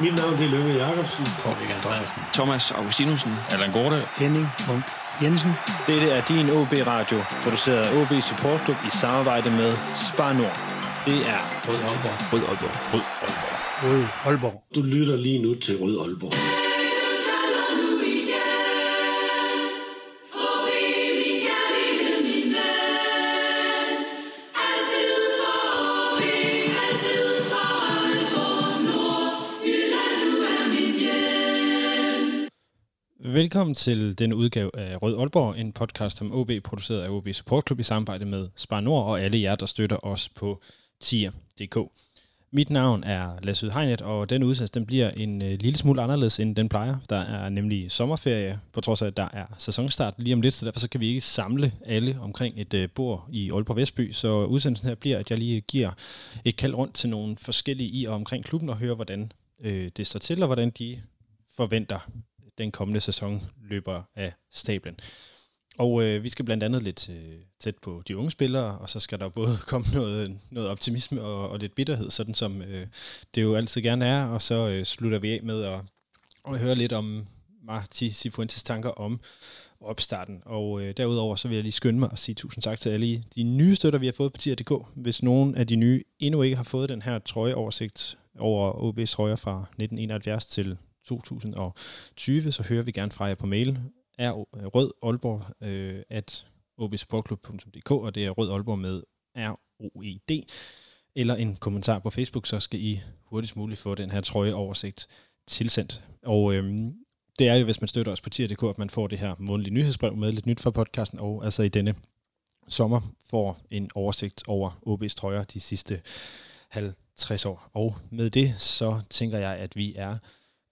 Mit navn det er Lønge Jacobsen. Paul Andreasen. Thomas Augustinusen. Allan Gorte. Henning Munk Jensen. Dette er din OB Radio, produceret af OB Support Club i samarbejde med Spar Nord. Det er Rød Aalborg. Rød Aalborg. Rød Aalborg. Rød Aalborg. Du lytter lige nu til Rød Aalborg. Velkommen til den udgave af Rød Aalborg, en podcast om OB, produceret af OB Support Club i samarbejde med Spar Nord og alle jer, der støtter os på tier.dk. Mit navn er Lasse Hegnet, og den udsendelse den bliver en øh, lille smule anderledes, end den plejer. Der er nemlig sommerferie, på trods af, at der er sæsonstart lige om lidt, så derfor så kan vi ikke samle alle omkring et øh, bord i Aalborg Vestby. Så udsendelsen her bliver, at jeg lige giver et kald rundt til nogle forskellige i og omkring klubben og høre, hvordan øh, det står til, og hvordan de forventer den kommende sæson løber af stablen. Og øh, vi skal blandt andet lidt øh, tæt på de unge spillere, og så skal der både komme noget, noget optimisme og, og lidt bitterhed, sådan som øh, det jo altid gerne er, og så øh, slutter vi af med at, at høre lidt om Marti Sifuentes tanker om opstarten. Og øh, derudover så vil jeg lige skynde mig og sige tusind tak til alle de nye støtter, vi har fået på TIR.dk. Hvis nogen af de nye endnu ikke har fået den her trøjeoversigt over OB's trøjer fra 1971 til 2020, så hører vi gerne fra jer på mail. Er rød Aalborg øh, at obsportklub.dk, og det er rød Aalborg med R-O-E-D, eller en kommentar på Facebook, så skal I hurtigst muligt få den her trøjeoversigt tilsendt. Og øhm, det er jo, hvis man støtter os på tier.dk, at man får det her månedlige nyhedsbrev med lidt nyt fra podcasten, og altså i denne sommer får en oversigt over OB's trøjer de sidste 50 år. Og med det, så tænker jeg, at vi er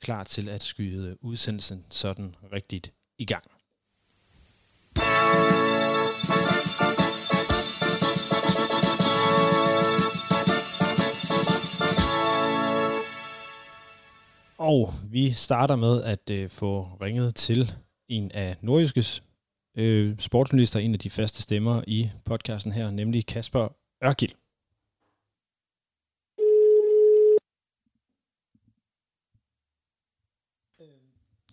klar til at skyde udsendelsen sådan rigtigt i gang. Og vi starter med at øh, få ringet til en af Nordjyskes øh, sportsjournalister, en af de faste stemmer i podcasten her, nemlig Kasper Ørkild.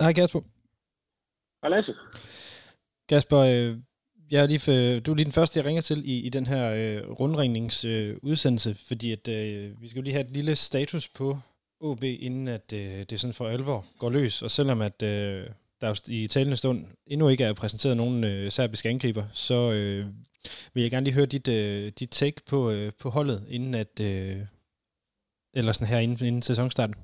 Hej Kasper. Hej Lasse. Kasper, øh, jeg er lige for, du er lige den første, jeg ringer til i, i den her øh, rundringningsudsendelse, øh, fordi at, øh, vi skal jo lige have et lille status på OB, inden at øh, det sådan for alvor går løs. Og selvom at øh, der i talende stund endnu ikke er præsenteret nogen øh, serbiske angriber, så øh, vil jeg gerne lige høre dit, øh, dit take på, øh, på holdet, inden at, øh, eller sådan her inden, inden sæsonstarten.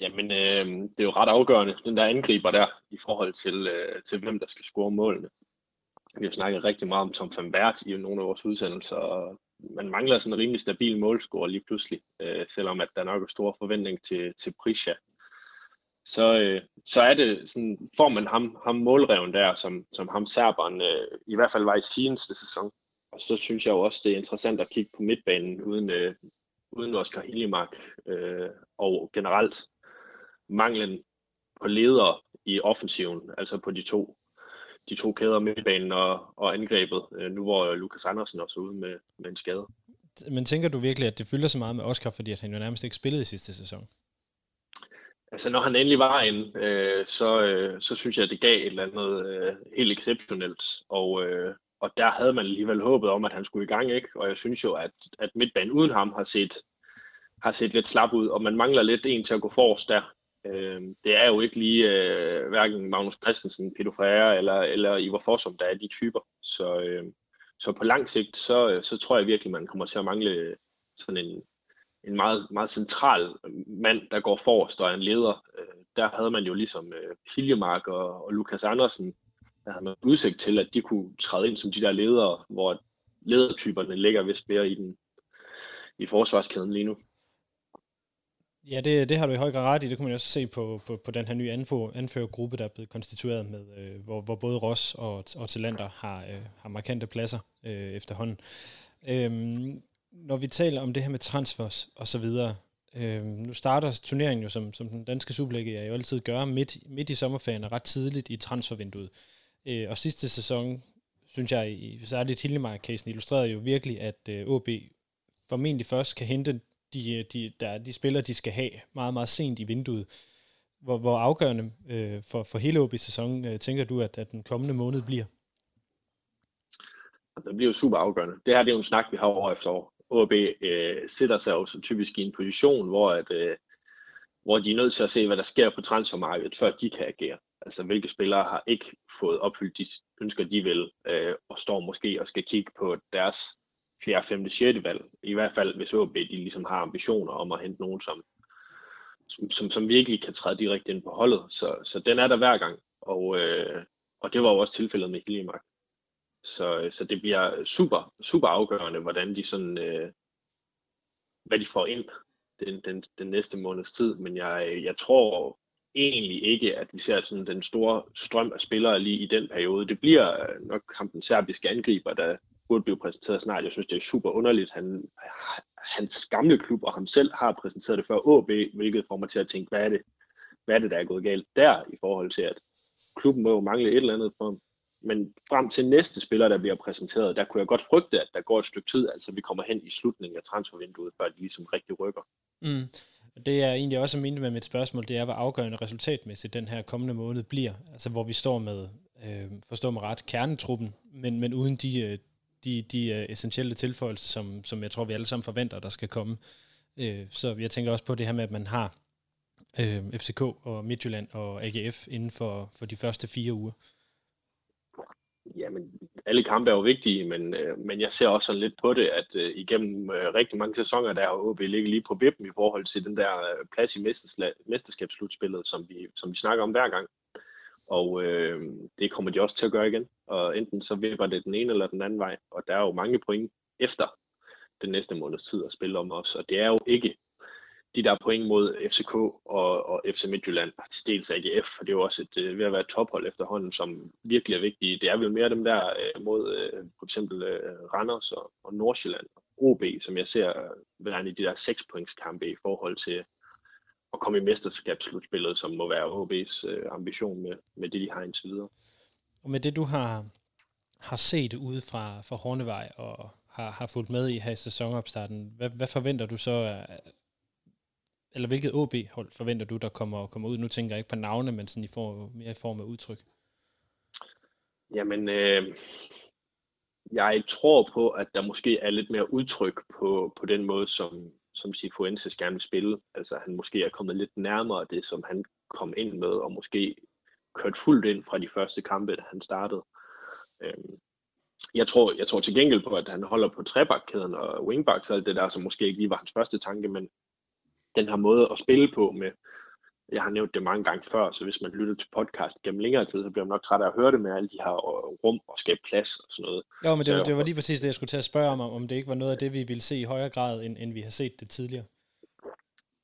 Jamen, øh, det er jo ret afgørende, den der angriber der, i forhold til, øh, til hvem der skal score målene. Vi har snakket rigtig meget om Tom van Berg i nogle af vores udsendelser, og man mangler sådan en rimelig stabil målscore lige pludselig, øh, selvom at der nok er stor forventning til, til Prisha. Så, øh, så er det sådan, får man ham, ham målreven der, som, som ham serberen øh, i hvert fald var i seneste sæson. Og så synes jeg jo også, det er interessant at kigge på midtbanen uden, øh, uden Oscar Hiljemark øh, og generelt manglen på ledere i offensiven, altså på de to, de to kæder midtbanen og, og angrebet, øh, nu hvor Lukas Andersen også er ude med, med en skade. Men tænker du virkelig, at det fylder så meget med Oscar, fordi at han jo nærmest ikke spillede i sidste sæson? Altså når han endelig var ind, øh, så, øh, så synes jeg, at det gav et eller andet øh, helt exceptionelt, og, øh, og der havde man alligevel håbet om, at han skulle i gang, ikke? Og jeg synes jo, at, at midtbanen uden ham har set, har set lidt slap ud, og man mangler lidt en til at gå forrest der. Øh, det er jo ikke lige øh, hverken Magnus Christensen, Peter Ferreira eller, eller Ivar Forsum, der er de typer. Så, øh, så på lang sigt, så, øh, så tror jeg virkelig, man kommer til at mangle øh, sådan en, en meget, meget central øh, mand, der går forrest og er en leder. Øh, der havde man jo ligesom øh, Hiljemark og, og Lukas Andersen, der havde man udsigt til, at de kunne træde ind som de der ledere, hvor ledertyperne ligger vist mere i den i forsvarskæden lige nu. Ja, det, det har du i høj grad ret i. Det kunne man også se på, på, på den her nye anfor, anførergruppe, der er blevet konstitueret med, øh, hvor, hvor både Ross og, og Talander har, øh, har markante pladser øh, efterhånden. Øhm, når vi taler om det her med transfers og så videre, øh, nu starter turneringen jo, som, som den danske Superliga jo altid gør, midt, midt i sommerferien og ret tidligt i transfervinduet. Øh, og sidste sæson, synes jeg, i særligt Hildemark-casen illustrerede jo virkelig, at øh, OB formentlig først kan hente de, øh, de, der, de spillere, de skal have meget, meget sent i vinduet. Hvor, hvor afgørende øh, for, for hele OB-sæsonen øh, tænker du, at, at den kommende måned bliver? Det bliver jo super afgørende. Det her det er jo en snak, vi har år efter år. OB øh, sætter sig jo så typisk i en position, hvor, at, øh, hvor de er nødt til at se, hvad der sker på transfermarkedet, før de kan agere. Altså hvilke spillere har ikke fået opfyldt de ønsker, de vil, øh, og står måske og skal kigge på deres 4., 5., 6. valg. I hvert fald, hvis OB de ligesom har ambitioner om at hente nogen, som, som, som, som virkelig kan træde direkte ind på holdet. Så, så den er der hver gang, og, øh, og det var jo også tilfældet med Hillemark. Så, så det bliver super, super afgørende, hvordan de sådan, øh, hvad de får ind den, den, den næste måneds tid. Men jeg, jeg tror egentlig ikke, at vi ser sådan den store strøm af spillere lige i den periode. Det bliver nok ham den serbiske angriber, der burde blive præsenteret snart. Jeg synes, det er super underligt. Han, hans gamle klub og ham selv har præsenteret det før AB, hvilket får mig til at tænke, hvad er det, hvad er det der er gået galt der i forhold til, at klubben må jo mangle et eller andet for ham. Men frem til næste spiller, der bliver præsenteret, der kunne jeg godt frygte, at der går et stykke tid, altså vi kommer hen i slutningen af transfervinduet, før de ligesom rigtig rykker. Mm. Det er egentlig også mente med mit spørgsmål, det er, hvor afgørende resultatmæssigt den her kommende måned bliver. Altså hvor vi står med, øh, forstår mig ret, kernetruppen, men, men uden de, øh, de, de øh, essentielle tilføjelser, som, som jeg tror, vi alle sammen forventer, der skal komme. Uh, så jeg tænker også på det her med, at man har øh, uh, FCK og Midtjylland og AGF inden for, for de første fire uger. Jamen, alle kampe er jo vigtige, men, men jeg ser også sådan lidt på det, at uh, igennem rigtig mange sæsoner, der har OB ligget lige på vippen i forhold til den der plads i mesterskabsslutspillet, som vi, som vi snakker om hver gang. Og øh, det kommer de også til at gøre igen. Og enten så vipper det den ene eller den anden vej. Og der er jo mange point efter den næste måneds tid at spille om os. Og det er jo ikke de der point mod FCK og, og FC Midtjylland, til dels AGF, for det er jo også et, øh, ved at være et tophold efterhånden, som virkelig er vigtige. Det er vel mere dem der øh, mod øh, for eksempel øh, Randers og, og Nordsjælland, og OB, som jeg ser øh, være i de der 6 points kampe i forhold til, at komme i mesterskabsslutspillet, som må være HB's øh, ambition med, med det, de har indtil videre. Og med det, du har, har set ude fra, fra Hornevej og har, har fulgt med i her i sæsonopstarten, hvad, hvad forventer du så, øh, eller hvilket OB-hold forventer du, der kommer, kommer ud? Nu tænker jeg ikke på navne, men sådan i form, mere i form af udtryk. Jamen, øh, jeg tror på, at der måske er lidt mere udtryk på, på den måde, som, som Sifuentes gerne vil spille. Altså han måske er kommet lidt nærmere det, som han kom ind med, og måske kørt fuldt ind fra de første kampe, da han startede. Øhm, jeg tror, jeg tror til gengæld på, at han holder på trebakkæden og wingbacks og alt det der, som måske ikke lige var hans første tanke, men den her måde at spille på med, jeg har nævnt det mange gange før, så hvis man lytter til podcast gennem længere tid, så bliver man nok træt af at høre det med alle de her øh, rum og skabe plads og sådan noget. Jo, men det, var, det var lige præcis det, jeg skulle til at spørge om, om det ikke var noget af det, vi ville se i højere grad, end, end vi har set det tidligere.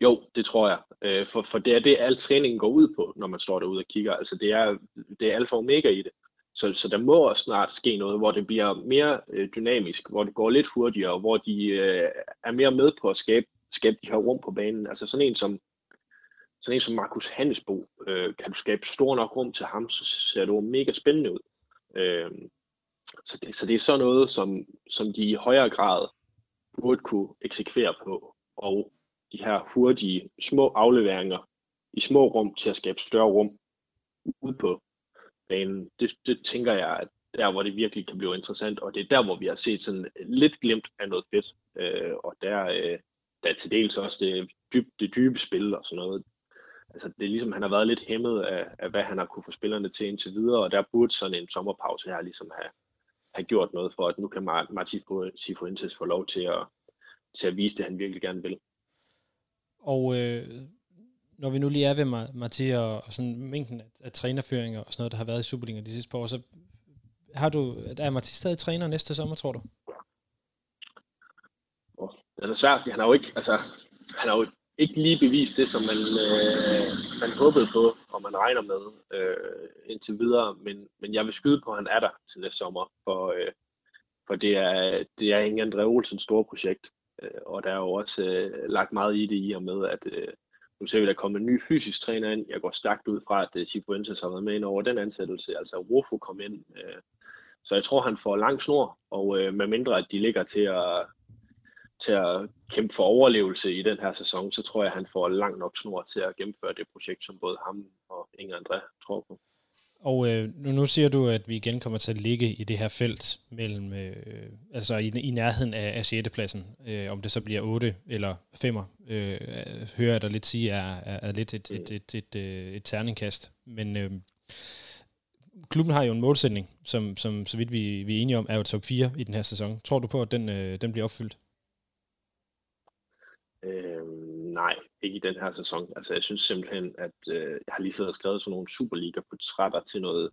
Jo, det tror jeg. Øh, for, for det er det, al træningen går ud på, når man står derude og kigger. Altså det er, det er alfa og omega i det. Så, så der må også snart ske noget, hvor det bliver mere øh, dynamisk, hvor det går lidt hurtigere, hvor de øh, er mere med på at skabe, skabe de her rum på banen. Altså sådan en som sådan en som Markus Hannesbo, øh, kan du skabe stor nok rum til ham, så ser det jo mega spændende ud. Øh, så, det, så det er sådan noget, som, som de i højere grad burde kunne eksekvere på, og de her hurtige små afleveringer i små rum til at skabe større rum ude på banen, det, det tænker jeg, at der hvor det virkelig kan blive interessant, og det er der, hvor vi har set sådan lidt glimt af noget fedt, øh, og der, øh, der er til dels også det, dyb, det dybe spil og sådan noget, altså det er ligesom, han har været lidt hæmmet af, af, hvad han har kunne få spillerne til indtil videre, og der burde sådan en sommerpause her ligesom have, have gjort noget for, at nu kan Martin Sifuentes få lov til at, til at vise det, han virkelig gerne vil. Og øh, når vi nu lige er ved Martin og, og sådan mængden af, af trænerføringer og sådan noget, der har været i Superligaen de sidste par år, så har du, er Martin stadig træner næste sommer, tror du? Det er svært, han har jo ikke, altså, han har jo ikke lige bevist det, som man, øh, man håbede på, og man regner med øh, indtil videre. Men, men jeg vil skyde på, at han er der til næste sommer, for, øh, for det er, det er Ingen André Olsens store projekt. Øh, og der er jo også øh, lagt meget i det i og med, at øh, nu ser vi, der kommer en ny fysisk træner ind. Jeg går stærkt ud fra, at øh, Cifuentes har været med ind over den ansættelse. Altså Rufo kom ind. Øh, så jeg tror, han får lang snor, og øh, med mindre, at de ligger til at til at kæmpe for overlevelse i den her sæson, så tror jeg, han får lang nok snor til at gennemføre det projekt, som både ham og Inger André tror på. Og øh, nu, nu siger du, at vi igen kommer til at ligge i det her felt mellem, øh, altså i, i nærheden af, af 6. pladsen. Øh, om det så bliver 8 eller 5, øh, hører jeg dig lidt sige, er, er, er lidt et, et, et, et, et, et terningkast. Men øh, klubben har jo en målsætning, som, som så vidt vi, vi er enige om, er jo top 4 i den her sæson. Tror du på, at den, øh, den bliver opfyldt? Øh, nej, ikke i den her sæson. Altså, jeg synes simpelthen, at øh, jeg har lige siddet og skrevet sådan nogle Superliga-portrætter til noget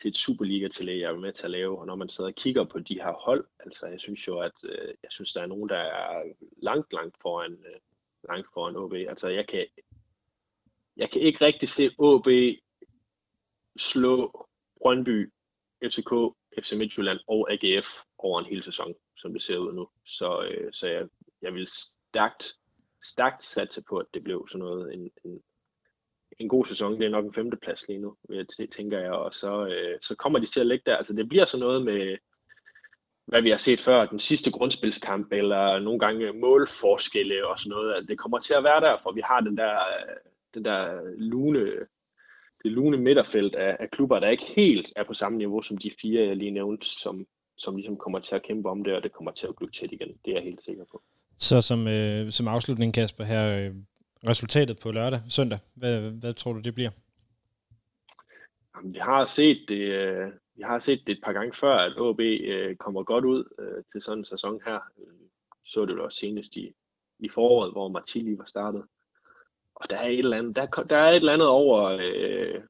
til et Superliga-tillæg, jeg er med til at lave, og når man sidder og kigger på de her hold, altså jeg synes jo, at øh, jeg synes, der er nogen, der er langt, langt foran, øh, langt foran OB. Altså jeg kan, jeg kan ikke rigtig se OB slå Brøndby, FCK, FC Midtjylland og AGF over en hel sæson, som det ser ud nu. Så, øh, så jeg, jeg vil stærkt, stærkt satse på, at det blev sådan noget, en, en, en god sæson. Det er nok en femteplads lige nu, tænker jeg. Og så, øh, så kommer de til at ligge der. Altså det bliver sådan noget med, hvad vi har set før, den sidste grundspilskamp, eller nogle gange målforskelle og sådan noget. Altså, det kommer til at være der, for vi har den der, øh, den der lune, det lune midterfelt af, af klubber, der ikke helt er på samme niveau som de fire, jeg lige nævnte, som, som ligesom kommer til at kæmpe om det, og det kommer til at blive tæt igen. Det er jeg helt sikker på. Så som, øh, som afslutning, Kasper, her øh, resultatet på lørdag, søndag, hvad, hvad tror du, det bliver? Jamen, vi har set det, øh, vi har set det et par gange før, at OB øh, kommer godt ud øh, til sådan en sæson her. Øh, så det jo også senest i, i foråret, hvor Martilli var startet. Og der er et eller andet, der, der er et eller andet over, øh,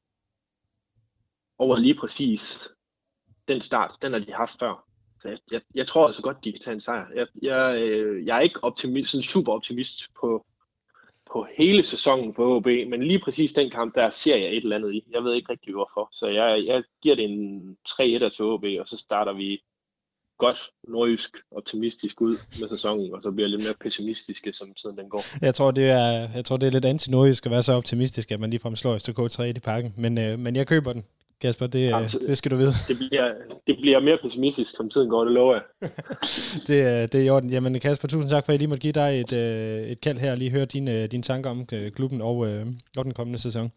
over lige præcis den start, den har de haft før. Så jeg, jeg, jeg tror altså godt, de kan tage en sejr. Jeg, jeg, øh, jeg er ikke optimist, sådan super optimist på, på hele sæsonen på HB, men lige præcis den kamp, der ser jeg et eller andet i. Jeg ved ikke rigtig hvorfor, så jeg, jeg giver det en 3-1 til HB, og så starter vi godt nordjysk optimistisk ud med sæsonen, og så bliver jeg lidt mere pessimistiske, som tiden den går. Jeg tror, det er, jeg tror, det er lidt anti-nordjysk at være så optimistisk, at man ligefrem slår SK 3 i pakken, men, øh, men jeg køber den. Kasper, det, Jamen, det skal du vide. Det bliver, det bliver mere pessimistisk, som tiden går, det lover jeg. det, det er i orden. Jamen Kasper, tusind tak for, at jeg lige måtte give dig et, øh, et kald her og lige høre dine, dine tanker om øh, klubben og, øh, og den kommende sæson.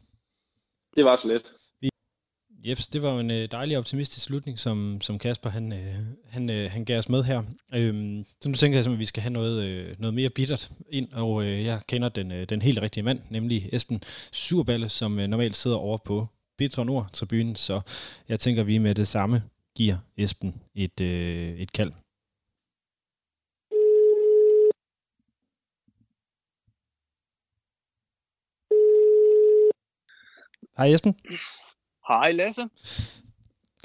Det var så let. Jeps, det var jo en dejlig optimistisk slutning, som, som Kasper han, han, han gav os med her. Øhm, så nu tænker jeg, at vi skal have noget, noget mere bittert ind, og jeg kender den, den helt rigtige mand, nemlig Esben Surballe, som normalt sidder over på Bitre Nord tribunen, så jeg tænker, vi med det samme giver Esben et, øh, et kald. Hej Esben. Hej Lasse.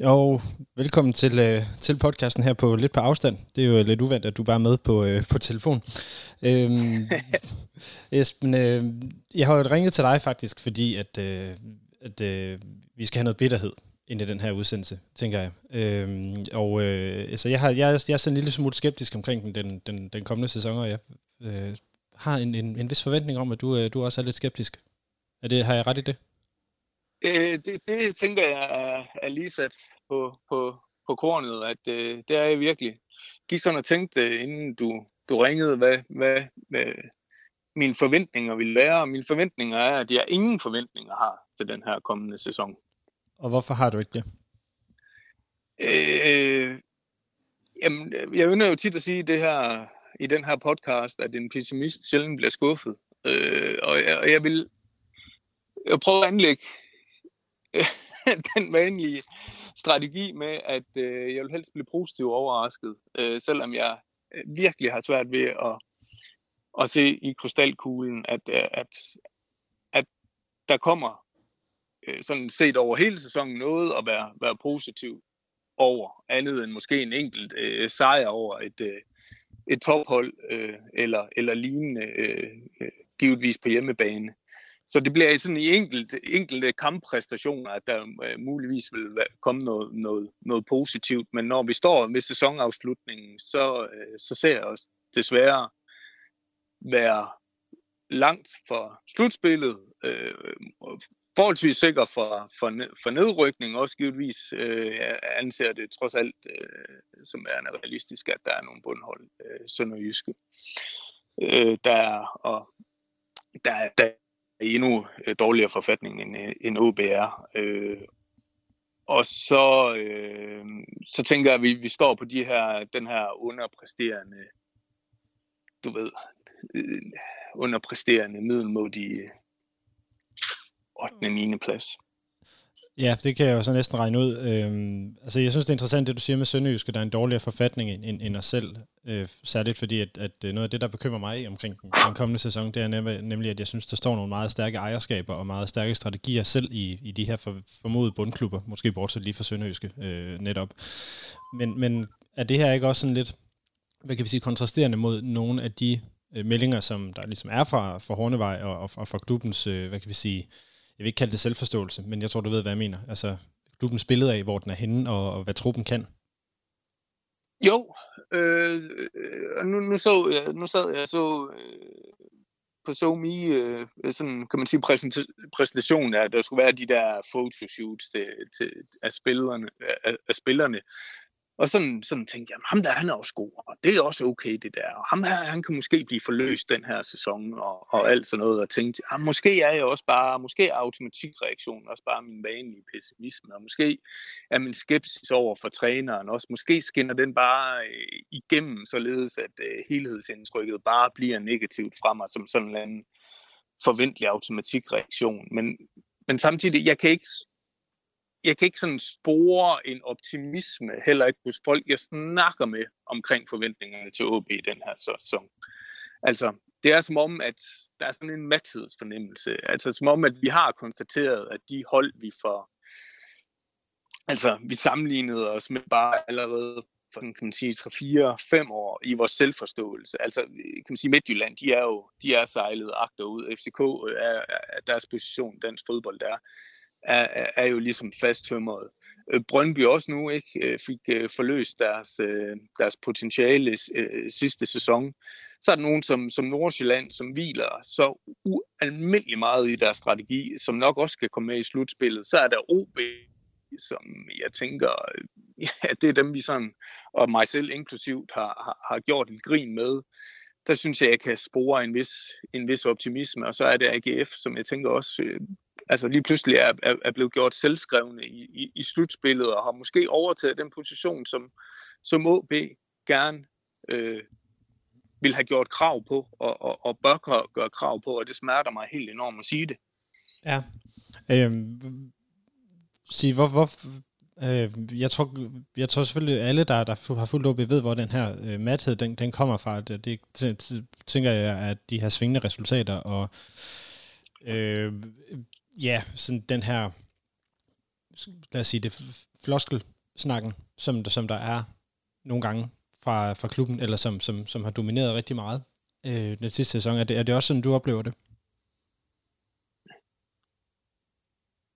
Og velkommen til, øh, til podcasten her på lidt på afstand. Det er jo lidt uvandt, at du bare er med på, øh, på telefon. Øhm, Esben, øh, jeg har jo ringet til dig faktisk, fordi at øh, at øh, vi skal have noget bitterhed ind i den her udsendelse, tænker jeg. Øhm, og øh, altså, jeg, har, jeg, jeg er sådan en lille smule skeptisk omkring den, den, den, kommende sæson, og jeg øh, har en, en, en vis forventning om, at du, øh, du også er lidt skeptisk. Er det, har jeg ret i det? Øh, det, det tænker jeg er, er lige sat på, på, på kornet, at øh, det er jeg virkelig. Gik sådan og tænkte, øh, inden du, du ringede, hvad, hvad, hvad mine forventninger vil være. Og mine forventninger er, at jeg ingen forventninger har til den her kommende sæson. Og hvorfor har du ikke det? Øh, jamen, jeg ønsker jo tit at sige det her i den her podcast, at en pessimist sjældent bliver skuffet. Øh, og, jeg, og jeg vil jeg prøve at anlægge den vanlige strategi med, at øh, jeg vil helst blive positivt overrasket, øh, selvom jeg virkelig har svært ved at, at se i krystalkuglen, at, at, at der kommer øh, sådan set over hele sæsonen noget at være, være positiv over, andet end måske en enkelt øh, sejr over et, øh, et tophold øh, eller, eller lignende, øh, øh, givetvis på hjemmebane. Så det bliver sådan i enkelt, enkelte kamppræstationer, at der øh, muligvis vil komme noget, noget, noget positivt. Men når vi står ved sæsonafslutningen, så, øh, så ser jeg os desværre være langt fra slutspillet, øh, forholdsvis sikker for, for, for nedrykning, også givetvis. Øh, anser det trods alt øh, som er realistisk, at der er nogle bundhold øh, sønderjyske. Øh, der er, og der, der er endnu øh, dårligere forfatning end, øh, end OBR. Øh, og så, øh, så tænker jeg, at vi, vi står på de her, den her underpræsterende, du ved, øh, underpræsterende, middelmodige 8. og 9. plads. Ja, det kan jeg jo så næsten regne ud. Øhm, altså, jeg synes, det er interessant, det du siger med Sønderjysk, at der er en dårligere forfatning end, end, os selv. Øh, særligt fordi, at, at øh, noget af det, der bekymrer mig omkring den, den kommende sæson, det er nemlig, nemlig, at jeg synes, der står nogle meget stærke ejerskaber og meget stærke strategier selv i, i de her for, formodede bundklubber. Måske bortset lige fra Sønderjyske øh, netop. Men, men er det her ikke også sådan lidt, hvad kan vi sige, kontrasterende mod nogle af de øh, meldinger, som der ligesom er fra, fra Hornevej og, og, og fra klubbens, øh, hvad kan vi sige, jeg vil ikke kalde det selvforståelse, men jeg tror, du ved, hvad jeg mener. Altså, klubbens billede af, hvor den er henne, og, og hvad truppen kan. Jo, øh, øh nu, nu, så, nu sad jeg så øh, på SoMe, øh, sådan kan man sige, præsentation af, at der skulle være de der photoshoots til, til, af, spillerne, af, af spillerne. Og sådan, sådan tænkte jeg, ham der, han er også god, og det er også okay det der. Og ham her, han kan måske blive forløst den her sæson, og, og alt sådan noget. Og tænkte, ah, måske er jeg også bare, måske er automatikreaktionen også bare min vanlige pessimisme, og måske er min skepsis over for træneren også, måske skinner den bare øh, igennem, således at øh, helhedsindtrykket bare bliver negativt fra mig, som sådan en anden forventelig automatikreaktion. Men, men samtidig, jeg kan ikke jeg kan ikke sådan spore en optimisme, heller ikke hos folk, jeg snakker med omkring forventningerne til OB i den her sæson. Altså, det er som om, at der er sådan en mathedsfornemmelse. Altså, som om, at vi har konstateret, at de hold, vi får... Altså, vi sammenlignede os med bare allerede for kan man sige, 3-4-5 år i vores selvforståelse. Altså, kan man sige, Midtjylland, de er jo de er sejlet agterud. FCK øh, er, er deres position, dansk fodbold der er, er jo ligesom fasttømret. Øh, Brøndby også nu ikke øh, fik øh, forløst deres, deres potentiale sidste sæson. Så er der nogen som, som Nordsjælland, som hviler så ualmindelig meget i deres strategi, som nok også skal komme med i slutspillet. Så er der OB, som jeg tænker, ja, det er dem vi sådan, og mig selv inklusivt, har, har, har gjort et grin med. Der synes jeg, jeg kan spore en vis, en vis optimisme, og så er det AGF, som jeg tænker også altså lige pludselig er, er, er blevet gjort selvskrevne i, i, i slutspillet, og har måske overtaget den position, som, som OB gerne øh, vil have gjort krav på, og, og, og bør gøre krav på, og det smerter mig helt enormt at sige det. Ja. Øhm, sig, hvor, hvor, øh, jeg, tror, jeg tror selvfølgelig, alle, der, der har fulgt OB, ved, hvor den her øh, mathed, den, den kommer fra. Det, det, det, tænker jeg, at de her svingende resultater, og øh, ja, sådan den her, lad os sige det, floskelsnakken, som, som der er nogle gange fra, fra klubben, eller som, som, som har domineret rigtig meget øh, den sidste sæson. Er det, er det også sådan, du oplever det?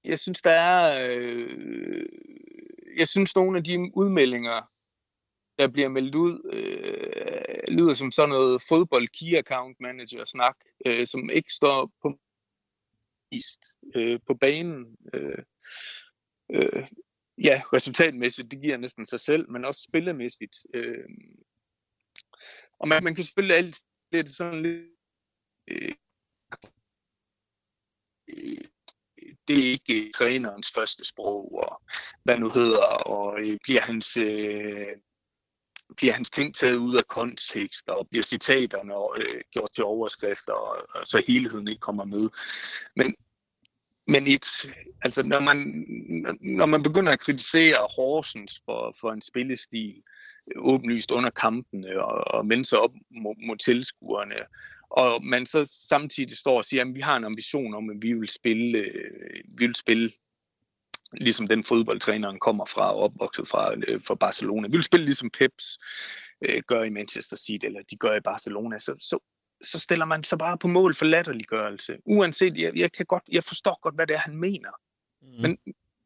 Jeg synes, der er... Øh, jeg synes, nogle af de udmeldinger, der bliver meldt ud, øh, lyder som sådan noget fodbold key account manager snak, øh, som ikke står på vist øh, på banen. Øh, øh, ja, resultatmæssigt, det giver næsten sig selv, men også spillemæssigt. Øh, og man, man kan selvfølgelig alt lidt sådan lidt... Øh, det er ikke trænerens første sprog, og hvad nu hedder, og øh, bliver hans øh, bliver hans ting taget ud af kontekst, og bliver citaterne øh, gjort til overskrifter, og, og så helheden ikke kommer med. Men, men et, altså når man, når man begynder at kritisere Horsens for, for en spillestil, øh, åbenlyst under kampene og, og vende sig op mod, mod tilskuerne, og man så samtidig står og siger, at vi har en ambition om, at vi vil spille, øh, vi vil spille ligesom den fodboldtræneren kommer fra og opvokset fra, øh, fra Barcelona. Vi vil spille ligesom Peps øh, gør i Manchester City, eller de gør i Barcelona. Så, så, så stiller man sig bare på mål for latterliggørelse. Uanset, jeg, jeg, kan godt, jeg forstår godt, hvad det er, han mener. Mm. Men,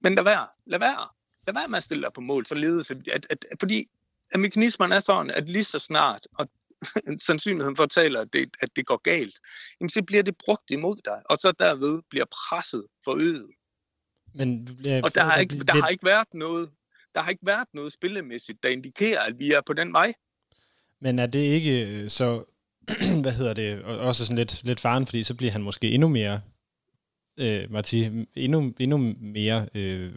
men lad være, lad være. Lad være med at stille dig på mål, således at, at, at fordi at mekanismen er sådan, at lige så snart, og sandsynligheden for at det, at det går galt, jamen så bliver det brugt imod dig, og så derved bliver presset forøget. Men, ja, og der har, ikke, der har ikke været noget, der har ikke været noget spillemæssigt, der indikerer, at vi er på den vej. Men er det ikke øh, så, hvad hedder det, også sådan lidt, lidt faren, fordi så bliver han måske endnu mere, øh, Marti, endnu, endnu mere øh,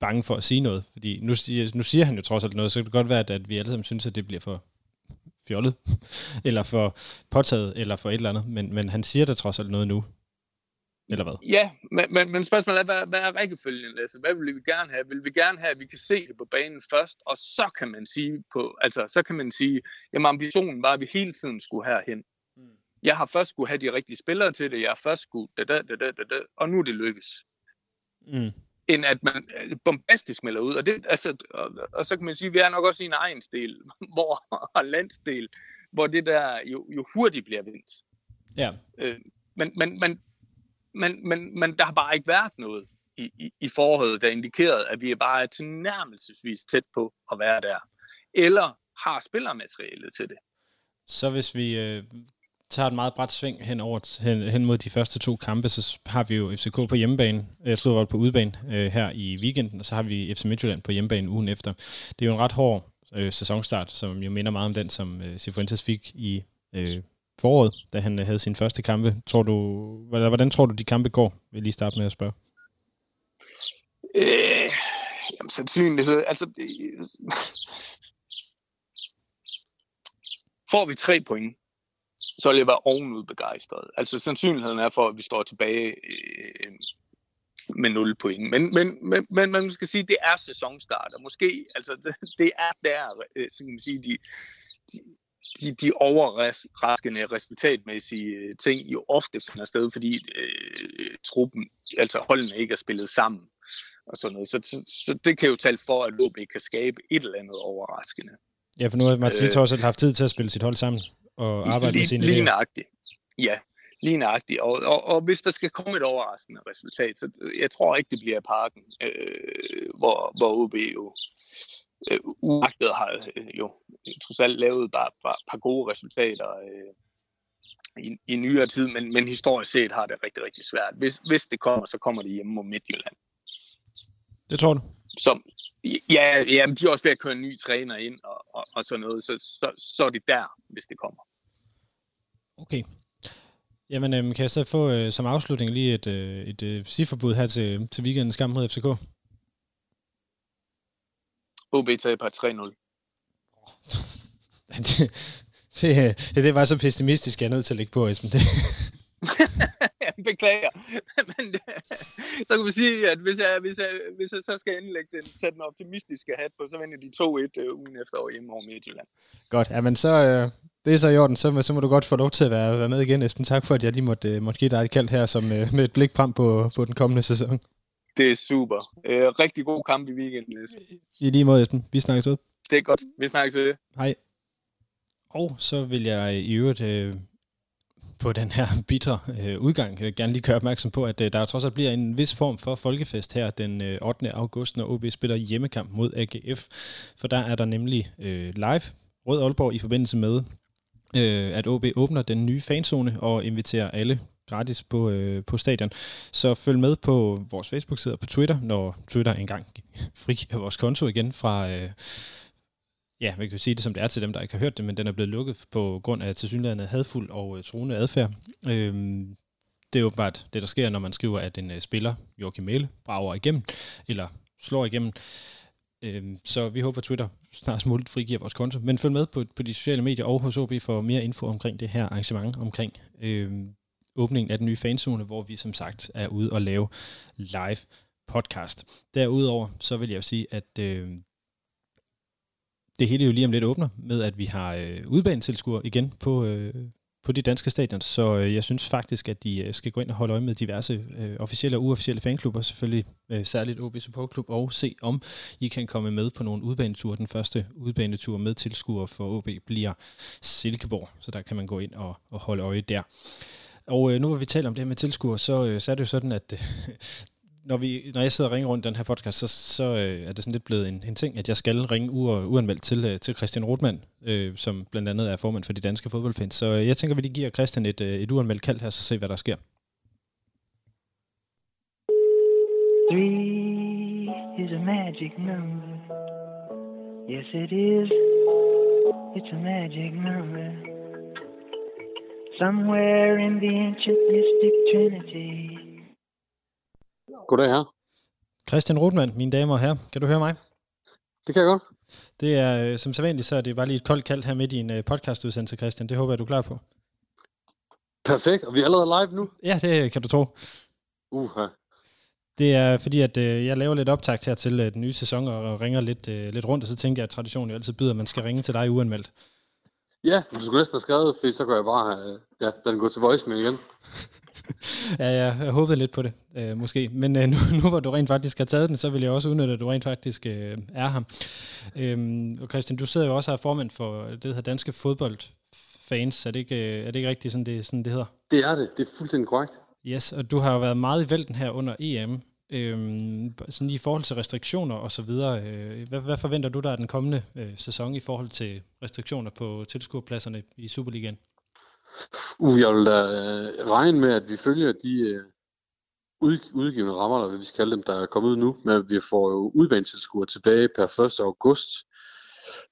bange for at sige noget. Fordi nu siger, nu siger han jo trods alt noget, så kan det godt være, at, at vi alle sammen synes, at det bliver for fjollet, eller for påtaget, eller for et eller andet. Men, men han siger da trods alt noget nu. Eller hvad? Ja, men, men, men spørgsmålet er, hvad, hvad er rækkefølgen, Lasse? Hvad vil vi gerne have? Vil vi gerne have, at vi kan se det på banen først, og så kan man sige, på, altså, så kan man sige, jamen ambitionen var, at vi hele tiden skulle herhen. Mm. Jeg har først skulle have de rigtige spillere til det, jeg har først skulle, da, da, da, da, da, og nu er det lykkes. Mm end at man øh, bombastisk melder ud. Og, det, altså, og, og så kan man sige, at vi er nok også i en egen stil, hvor, og landsdel, hvor det der jo, jo hurtigt bliver vendt. Ja. Øh, men, men, men, men, men, men der har bare ikke været noget i, i, i forholdet, der indikerede, at vi er bare tilnærmelsesvis tæt på at være der. Eller har spillermaterialet til det. Så hvis vi øh, tager et meget bræt sving hen, over, hen, hen mod de første to kampe, så har vi jo FCK på hjemmebane, øh, jeg stod på udebane øh, her i weekenden, og så har vi FC Midtjylland på hjemmebane ugen efter. Det er jo en ret hård øh, sæsonstart, som jo minder meget om den, som øh, Sifuentes fik i øh, foråret, da han øh, havde sin første kampe. Tror du, hvordan, hvordan tror du, de kampe går? Vil lige starte med at spørge. Øh, jamen, sandsynlighed. Altså, øh, får vi tre point, så vil jeg være ovenud begejstret. Altså sandsynligheden er for, at vi står tilbage øh, med 0 point. Men, men, men, men man skal sige, at det er sæsonstart, og måske, altså det, det er der, øh, så kan man sige, de, de, de, de overraskende resultatmæssige øh, ting jo ofte finder sted, fordi øh, truppen, altså holdene ikke er spillet sammen og sådan noget. Så, så, så det kan jo tale for, at OB kan skabe et eller andet overraskende. Ja, for nu har Mathias øh, også haft tid til at spille sit hold sammen og arbejde lige, med sine Lige nøjagtigt. Ja, lige nøjagtigt. Og, og, og hvis der skal komme et overraskende resultat, så jeg tror ikke, det bliver parken, øh, hvor, hvor OB jo øh, uagtet har øh, jo trods alt lavet bare, bare par gode resultater øh, i, i nyere tid, men, men historisk set har det rigtig, rigtig svært. Hvis, hvis det kommer, så kommer det hjemme mod Midtjylland. Det tror du? Som, ja, ja, de er også ved at køre en ny træner ind og, og, og sådan noget, så, så, så er det der, hvis det kommer. Okay. Jamen, øhm, kan jeg så få øh, som afslutning lige et, øh, et øh, siforbud her til, til weekendens kamp mod FCK? OB taber 3-0. det, det, det, var så pessimistisk, jeg er nødt til at lægge på, Esben. Det. Beklager. Men så kan vi sige, at hvis jeg, hvis jeg, hvis jeg så skal indlægge den, sætte den optimistiske hat på, så vinder de 2-1 uh, ugen efter over hjemme over Midtjylland. Godt. Jamen så, uh, det er så i orden. Så, så må du godt få lov til at være, være med igen, Esben. Tak for, at jeg lige måtte, uh, måtte give dig et kald her som, uh, med et blik frem på, på den kommende sæson. Det er super. Uh, rigtig god kamp i weekenden. I lige måde, Esben. Vi snakkes ud. Det er godt. Vi snakkes ud. Hej. Og så vil jeg i øvrigt øh, på den her bitre øh, udgang. Vil gerne lige gøre opmærksom på, at øh, der trods alt bliver en vis form for folkefest her den øh, 8. august, når OB spiller hjemmekamp mod AGF. For der er der nemlig øh, live Rød Aalborg i forbindelse med, øh, at OB åbner den nye fanzone og inviterer alle gratis på, øh, på stadion. Så følg med på vores Facebook-side og på Twitter, når Twitter engang frigiver vores konto igen fra... Øh, ja, man kan sige det som det er til dem, der ikke har hørt det, men den er blevet lukket på grund af tilsyneladende hadfuld og øh, truende adfærd. Øhm, det er åbenbart det, der sker, når man skriver, at en øh, spiller, Joachim Mæle, brager igennem, eller slår igennem. Øhm, så vi håber, at Twitter snart muligt frigiver vores konto. Men følg med på, på de sociale medier og hos OB for mere info omkring det her arrangement, omkring øhm, åbningen af den nye fanzone, hvor vi som sagt er ude og lave live podcast. Derudover så vil jeg sige, at øh, det hele jo lige om lidt åbner med, at vi har øh, udbanetilskuer igen på, øh, på de danske stadion, så øh, jeg synes faktisk, at de øh, skal gå ind og holde øje med diverse øh, officielle og uofficielle fanklubber, selvfølgelig øh, særligt OB Support Club, og se om I kan komme med på nogle udbaneture. Den første udbanetur med tilskuer for OB bliver Silkeborg, så der kan man gå ind og, og holde øje der. Og øh, nu hvor vi taler om det her med tilskuer, så, øh, så er det jo sådan, at øh, når, vi, når jeg sidder og ringer rundt den her podcast, så, så øh, er det sådan lidt blevet en, en ting, at jeg skal ringe u- uanmeldt til, øh, til Christian Rothmann, øh, som blandt andet er formand for de danske fodboldfans. Så øh, jeg tænker, vi lige giver Christian et, øh, et uanmeldt kald her, så se, hvad der sker. Three is a magic number. Yes, it is. It's a magic number. Somewhere in the ancient mystic trinity. Goddag her. Christian Rothmann, mine damer og herrer, kan du høre mig? Det kan jeg godt. Det er, øh, som sædvanligt, så er det bare lige et koldt kald her midt i en øh, podcastudsendelse, Christian. Det håber jeg, du er klar på. Perfekt. Og vi er allerede live nu? Ja, det kan du tro. Uha. Det er fordi, at øh, jeg laver lidt optakt her til øh, den nye sæson og, og ringer lidt, øh, lidt rundt, og så tænker jeg, at traditionen jo altid byder, at man skal ringe til dig uanmeldt. Ja, du skulle næsten have skrevet, for så kan jeg bare øh, ja, den gå til voicemail igen. ja, jeg, jeg håbede lidt på det, øh, måske. Men øh, nu, nu hvor du rent faktisk har taget den, så vil jeg også udnytte, at du rent faktisk øh, er her. Øhm, og Christian, du sidder jo også her formand for det, der hedder Danske Fodboldfans. Er det ikke, øh, er det ikke rigtigt, sådan det, sådan det hedder? Det er det. Det er fuldstændig korrekt. Yes, og du har jo været meget i vælten her under EM. Øhm, sådan i forhold til restriktioner og så videre. Øh, hvad, hvad forventer du der af den kommende øh, sæson i forhold til restriktioner på tilskuerpladserne i Superligaen? Uh, jeg vil da øh, regne med, at vi følger de øh, ud, udgivende rammer, eller hvad vi skal kalde dem, der er kommet ud nu, men vi får jo tilbage per 1. august,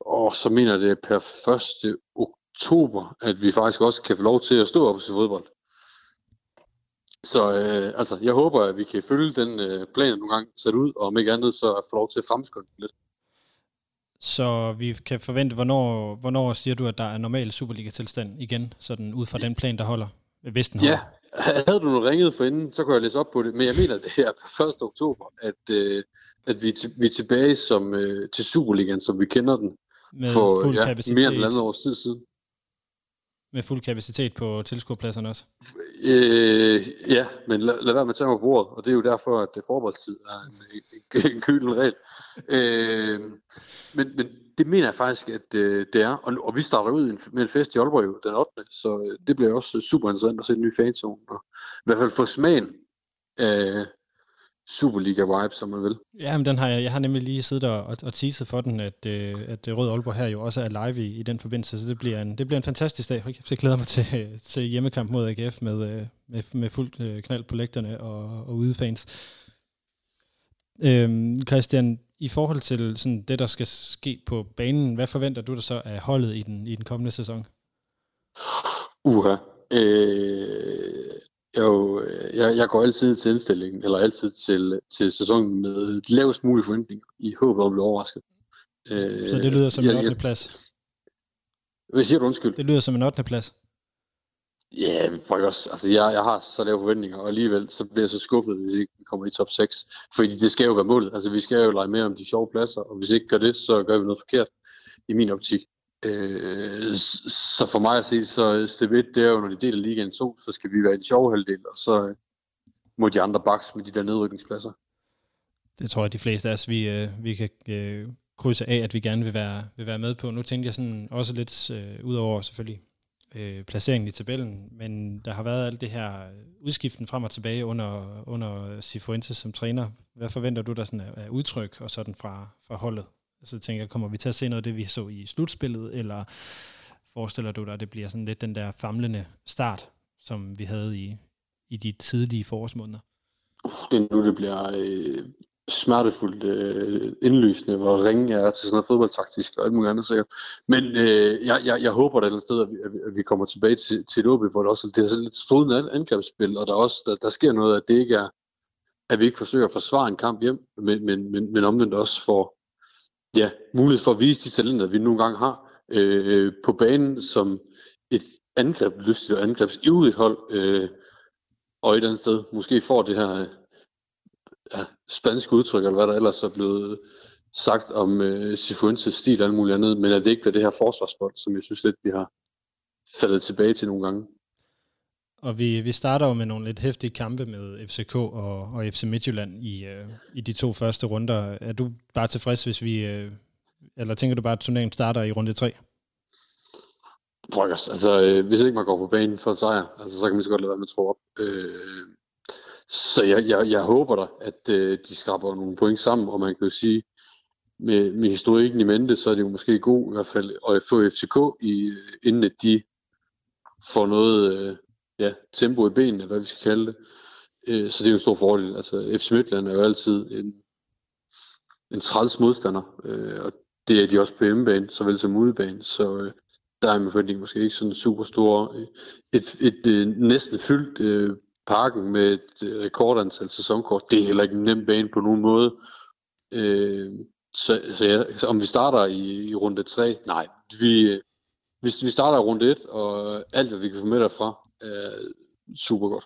og så mener jeg, det er per 1. oktober, at vi faktisk også kan få lov til at stå op til fodbold. Så øh, altså, jeg håber, at vi kan følge den øh, plan nogle gange sat ud, og om ikke andet, så få lov til at fremskynde lidt. Så vi kan forvente, hvornår, hvornår siger du, at der er normal Superliga-tilstand igen, sådan ud fra den plan, der holder, hvis den holder? Ja, havde du nu ringet for inden, så kunne jeg læse op på det, men jeg mener, det er per 1. oktober, at, øh, at vi, vi er tilbage som, øh, til Superligaen, som vi kender den, Med for fuld ja, kapacitet. mere end et andet års tid siden. Med fuld kapacitet på tilskuerpladserne også. Øh, ja, men lad, lad være med at tage mig på bordet, og det er jo derfor, at forberedstid forberedelsestid er en, en, en gylden regel. Øh, men, men det mener jeg faktisk, at øh, det er, og, og vi starter ud med en fest i Aalborg den 8. Så øh, det bliver også øh, super interessant at se den nye fanzone, og i hvert fald få smagen af Superliga-vibe, som man vil. Ja, men den har jeg, jeg har nemlig lige siddet og, og, teaset for den, at, øh, at Rød Aalborg her jo også er live i, i den forbindelse, så det bliver en, det bliver en fantastisk dag. Jeg glæder mig til, til hjemmekamp mod AGF med, øh, med, med fuld øh, knald på lægterne og, og udefans. Øhm, Christian, i forhold til sådan det, der skal ske på banen, hvad forventer du der så af holdet i den, i den kommende sæson? Uha. Øh, jo, jeg, jeg går altid til indstillingen, eller altid til, til sæsonen med de lavest mulige forventninger, i håb om at blive overrasket. Øh, så det lyder som jeg, en 8. jeg, plads? Hvad siger du undskyld? Det lyder som en 8. plads. Ja, prøv også. Altså, jeg, jeg har så lave forventninger, og alligevel så bliver jeg så skuffet, hvis ikke vi kommer i top 6. Fordi det skal jo være målet. Altså, vi skal jo lege mere om de sjove pladser, og hvis ikke gør det, så gør vi noget forkert i min optik. Øh, så for mig at se, så step 1, det er jo, når de deler ligaen 2, så skal vi være en sjov halvdel, og så øh, må de andre baks med de der nedrykningspladser. Det tror jeg, de fleste af os, vi, øh, vi kan øh, krydse af, at vi gerne vil være, vil være med på. Nu tænkte jeg sådan også lidt øh, ud over selvfølgelig øh, placeringen i tabellen, men der har været alt det her udskiften frem og tilbage under, under Sifuentes som træner. Hvad forventer du der sådan af, af udtryk og sådan fra, fra holdet? Så tænker jeg, kommer vi til at se noget af det, vi så i slutspillet, eller forestiller du dig, at det bliver sådan lidt den der famlende start, som vi havde i, i de tidlige forårsmåneder? Uh, det er nu, det bliver øh, smertefuldt øh, indlysende, hvor ringe jeg er til sådan noget fodboldtaktisk og alt muligt andet sikkert. Men øh, jeg, jeg, jeg håber et eller andet sted, at vi, at vi kommer tilbage til, til et OB, hvor det også det er lidt strådende angrebsspil, og der, også, der, der sker noget, at det ikke er, at vi ikke forsøger at forsvare en kamp hjem, men, men, men, men omvendt også får ja, mulighed for at vise de talenter, vi nogle gange har øh, på banen som et angreb, lystigt og angrebsivrigt hold, øh, og et eller andet sted måske får det her ja, spanske udtryk, eller hvad der ellers er blevet sagt om øh, Sifuentes stil og alt muligt andet, men at det ikke bliver det her forsvarsbold, som jeg synes lidt, vi har faldet tilbage til nogle gange. Og vi, vi starter jo med nogle lidt hæftige kampe med FCK og, og FC Midtjylland i, øh, i de to første runder. Er du bare tilfreds, hvis vi... Øh, eller tænker du bare, at turneringen starter i runde 3? Pokkers. altså øh, hvis ikke man går på banen for en sejr, altså, så kan man så godt lade være med at tro op. Øh, så jeg, jeg, jeg håber da, at øh, de skraber nogle point sammen, og man kan jo sige, med, med historikken i mente, så er det jo måske god i hvert fald at få FCK, i, øh, inden at de får noget øh, ja, tempo i benene, hvad vi skal kalde det. Øh, så det er jo en stor fordel. Altså FC Midtland er jo altid en, en træls modstander, øh, og det er de også på hjemmebane, såvel som udebane, så øh, der er min forventning måske ikke sådan super stor. Et, et, et, næsten fyldt øh, parken med et øh, rekordantal sæsonkort, det er heller ikke en nem bane på nogen måde. Øh, så, så, ja, så om vi starter i, i runde 3, nej, vi, øh, hvis vi starter i runde 1, og alt hvad vi kan få med derfra, er super godt.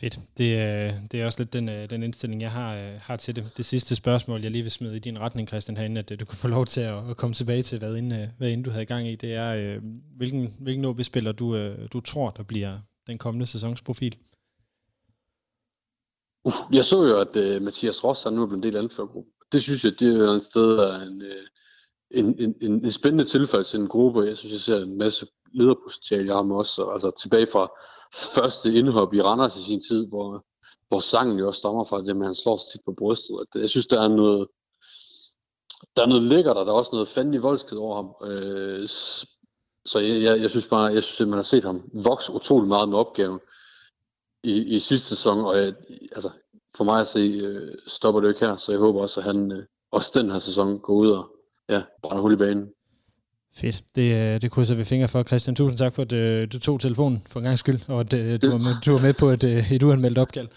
Fedt. Det, er, det er også lidt den, øh, den indstilling, jeg har, øh, har til det. Det sidste spørgsmål, jeg lige vil smide i din retning, Christian, herinde, at øh, du kan få lov til at, at komme tilbage til, hvad inden, hvad inden du havde gang i, det er, hvilken, hvilken OB-spiller du, du tror, der bliver den kommende sæsons profil? Uh, jeg så jo, at uh, Mathias Ross er nu blevet en del af anførergruppen. Det synes jeg, det er et sted er en, en, en, en, en spændende tilfælde til en gruppe. Jeg synes, jeg ser en masse lederpotentiale i ham også. Altså tilbage fra første indhop i Randers i sin tid, hvor, hvor sangen jo også stammer fra det med, at han slår sig tit på brystet. At øh, jeg synes, der er noget, der er noget lækkert, og der er også noget fandelig voldsked over ham. Øh, så jeg, jeg, jeg, synes bare, jeg synes, at man har set ham vokse utrolig meget med opgaven i, i sidste sæson, og jeg, altså, for mig at se, øh, stopper det ikke her, så jeg håber også, at han øh, også den her sæson går ud og ja, brænder hul i banen. Fedt. Det, øh, det krydser vi fingre for, Christian. Tusind tak for, at øh, du tog telefonen for en gang skyld, og at øh, du, var med, du var med på et, et uanmeldt opkald.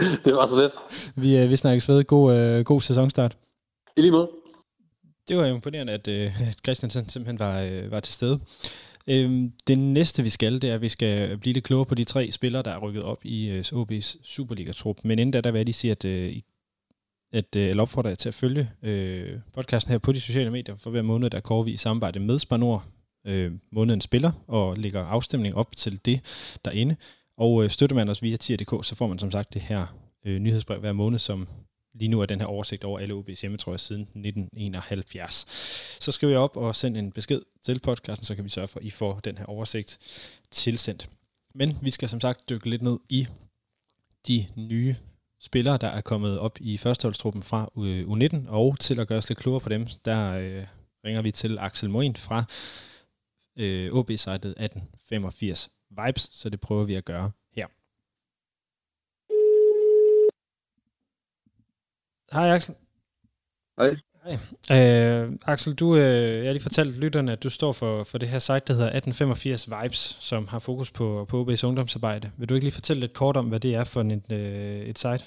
Det var så lidt. Vi, vi snakkes ved. God, god sæsonstart. I lige måde. Det var imponerende, at, at Christian simpelthen var, var til stede. Øhm, det næste, vi skal, det er, at vi skal blive lidt klogere på de tre spillere, der er rykket op i OB's Superliga-trup. Men inden da, der vil jeg lige sige, at uh, at, øh, eller opfordrer jer til at følge øh, podcasten her på de sociale medier, for hver måned der går vi i samarbejde med Spanor, øh, måneden spiller, og lægger afstemning op til det derinde. Og øh, støtter man os via tier.dk, så får man som sagt det her øh, nyhedsbrev hver måned, som lige nu er den her oversigt over alle OB's hjemmetrøjer siden 1971. Så skriv jeg op og send en besked til podcasten, så kan vi sørge for, at I får den her oversigt tilsendt. Men vi skal som sagt dykke lidt ned i de nye spillere, der er kommet op i førsteholdstruppen fra U19, og til at gøre os lidt klogere på dem, der øh, ringer vi til Axel Moin fra øh, OB-sitet 1885 Vibes, så det prøver vi at gøre her. Hej Axel. Hej. Hej. Øh, Axel, du, øh, jeg har lige fortalt lytterne, at du står for, for det her site, der hedder 1885 Vibes, som har fokus på, på OB's ungdomsarbejde. Vil du ikke lige fortælle lidt kort om, hvad det er for et, øh, et site?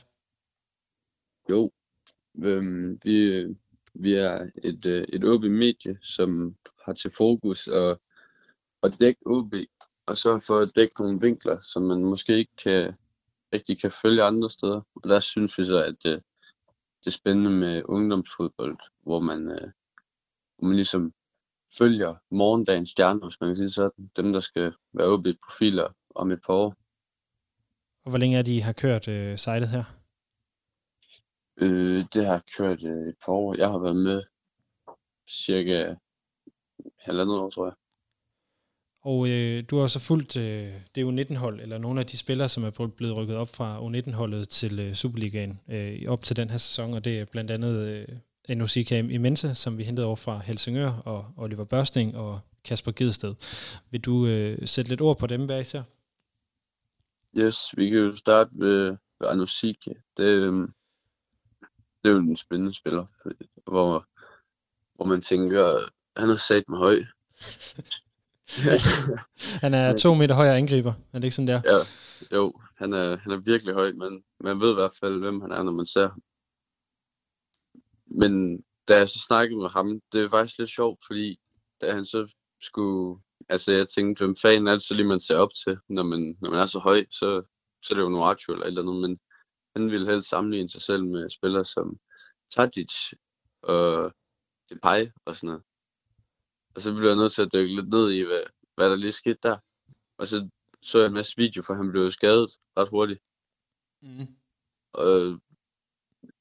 Jo, øhm, vi, vi er et, øh, et OB-medie, som har til fokus at, at dække OB, og så for at dække nogle vinkler, som man måske ikke kan, rigtig kan følge andre steder. Og der synes vi så, at øh, det spændende med ungdomsfodbold, hvor man, øh, hvor man ligesom følger morgendagens stjerner, hvis man kan sige sådan. Dem, der skal være åbne i profiler om et par år. Og hvor længe er de har kørt øh, sitet her? Øh, det har kørt øh, et par år. Jeg har været med cirka halvandet år, tror jeg. Og øh, du har så fulgt øh, det U19-hold, eller nogle af de spillere, som er blevet rykket op fra U19-holdet til øh, Superligaen øh, op til den her sæson, og det er blandt andet øh, NOCK Immense, som vi hentede over fra Helsingør, og Oliver Børsting og Kasper Gidsted. Vil du øh, sætte lidt ord på dem hver især? Yes, vi kan jo starte ved, ved Anusik. Det, øh, det er jo en spændende spiller, hvor, hvor man tænker, han har sat mig høj. han er to meter højere angriber, er det ikke sådan der? Ja, jo, han er, han er virkelig høj, men man ved i hvert fald, hvem han er, når man ser ham. Men da jeg så snakkede med ham, det er faktisk lidt sjovt, fordi da han så skulle, altså jeg tænkte, hvem fanden er det så lige, man ser op til, når man, når man er så høj, så, så er det jo Nuachu eller et eller andet, men han ville helst sammenligne sig selv med spillere som Tadic og Depay og sådan noget. Og så blev jeg nødt til at dykke lidt ned i, hvad, hvad der lige skete der. Og så så jeg en masse video, for han blev skadet ret hurtigt. Mm. Og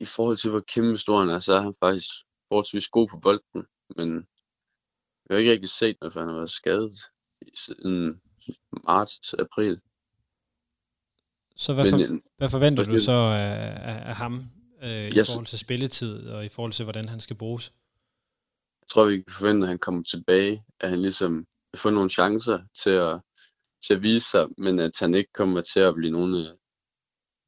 i forhold til, hvor kæmpe stor han er, så er han faktisk forholdsvis god på bolden. Men jeg har ikke rigtig set noget, for han har været skadet siden marts, april. Så hvad, Men, for, øh, hvad forventer hvad du så af, af, af ham øh, i Jeg forhold til spilletid og i forhold til, hvordan han skal bruges? Tror, vi kan forvente, at han kommer tilbage, at han ligesom vil få nogle chancer til at, til at vise sig, men at han ikke kommer til at blive nogen, øh,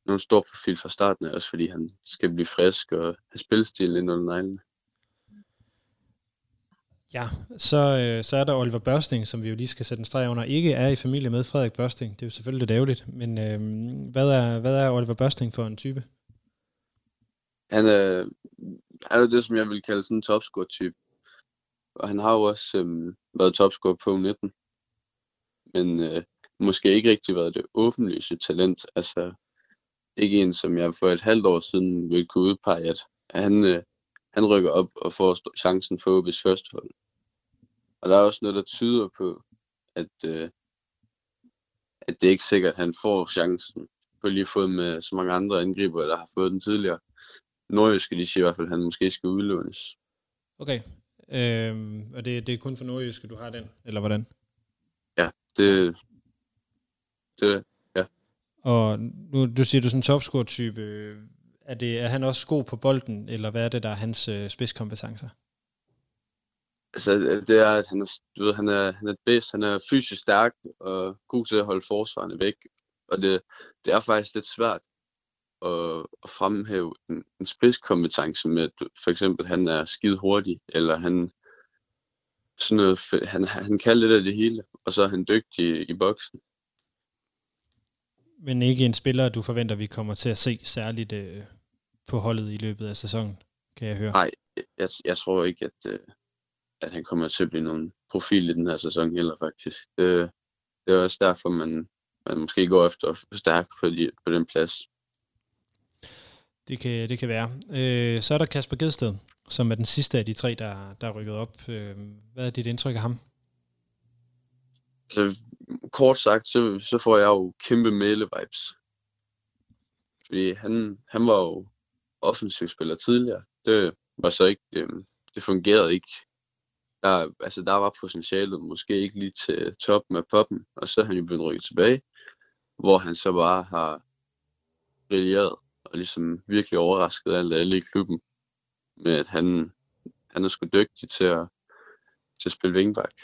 nogen stor profil fra starten af, også fordi han skal blive frisk og have spilstilen ind under neglene. Ja, så, øh, så er der Oliver Børsting, som vi jo lige skal sætte en streg under, ikke er i familie med Frederik Børsting. Det er jo selvfølgelig lidt ærgerligt, men øh, hvad, er, hvad er Oliver Børsting for en type? Han er, han er jo det, som jeg vil kalde sådan en topscore-type. Og han har jo også øhm, været topscorer på 19. Men øh, måske ikke rigtig været det åbenlyse talent. Altså ikke en, som jeg for et halvt år siden ville kunne udpege, at han, øh, han rykker op og får chancen for OB's første hold. Og der er også noget, der tyder på, at, øh, at det er ikke sikkert, at han får chancen på lige fod med så mange andre angriber, der har fået den tidligere. Nordjyske, de siger i hvert fald, at han måske skal udlånes. Okay, øh, og det, det er kun for Nordjyske, du har den, eller hvordan? Det, det, Og nu du siger du sådan en topscore-type. Er, det, er han også god på bolden, eller hvad er det, der er hans øh, spidskompetencer? altså, det er, at han er, du ved, han er, han er bedst, han er fysisk stærk og god til at holde forsvarerne væk. Og det, det er faktisk lidt svært at, at fremhæve en, en spidskompetence med, at for eksempel, han er skide hurtig, eller han, sådan noget, han, han kan lidt af det hele, og så er han dygtig i, i boksen. Men ikke en spiller, du forventer, vi kommer til at se særligt øh, på holdet i løbet af sæsonen, kan jeg høre. Nej, jeg, jeg tror ikke, at, øh, at han kommer til at blive nogen profil i den her sæson heller faktisk. Det, det er også derfor, man, man måske går efter at forstærke på, de, på den plads. Det kan, det kan være. Øh, så er der Kasper Gedsted, som er den sidste af de tre, der, der er rykket op. Øh, hvad er dit indtryk af ham? Så kort sagt, så, så får jeg jo kæmpe male-vibes. Fordi han, han var jo offensivspiller tidligere. Det var så ikke, det, det fungerede ikke. Der, altså der var potentialet måske ikke lige til toppen af poppen, og så er han jo blevet rykket tilbage, hvor han så bare har brilleret og ligesom virkelig overrasket alle, alle i klubben med, at han, han er sgu dygtig til at, til at spille vingbak.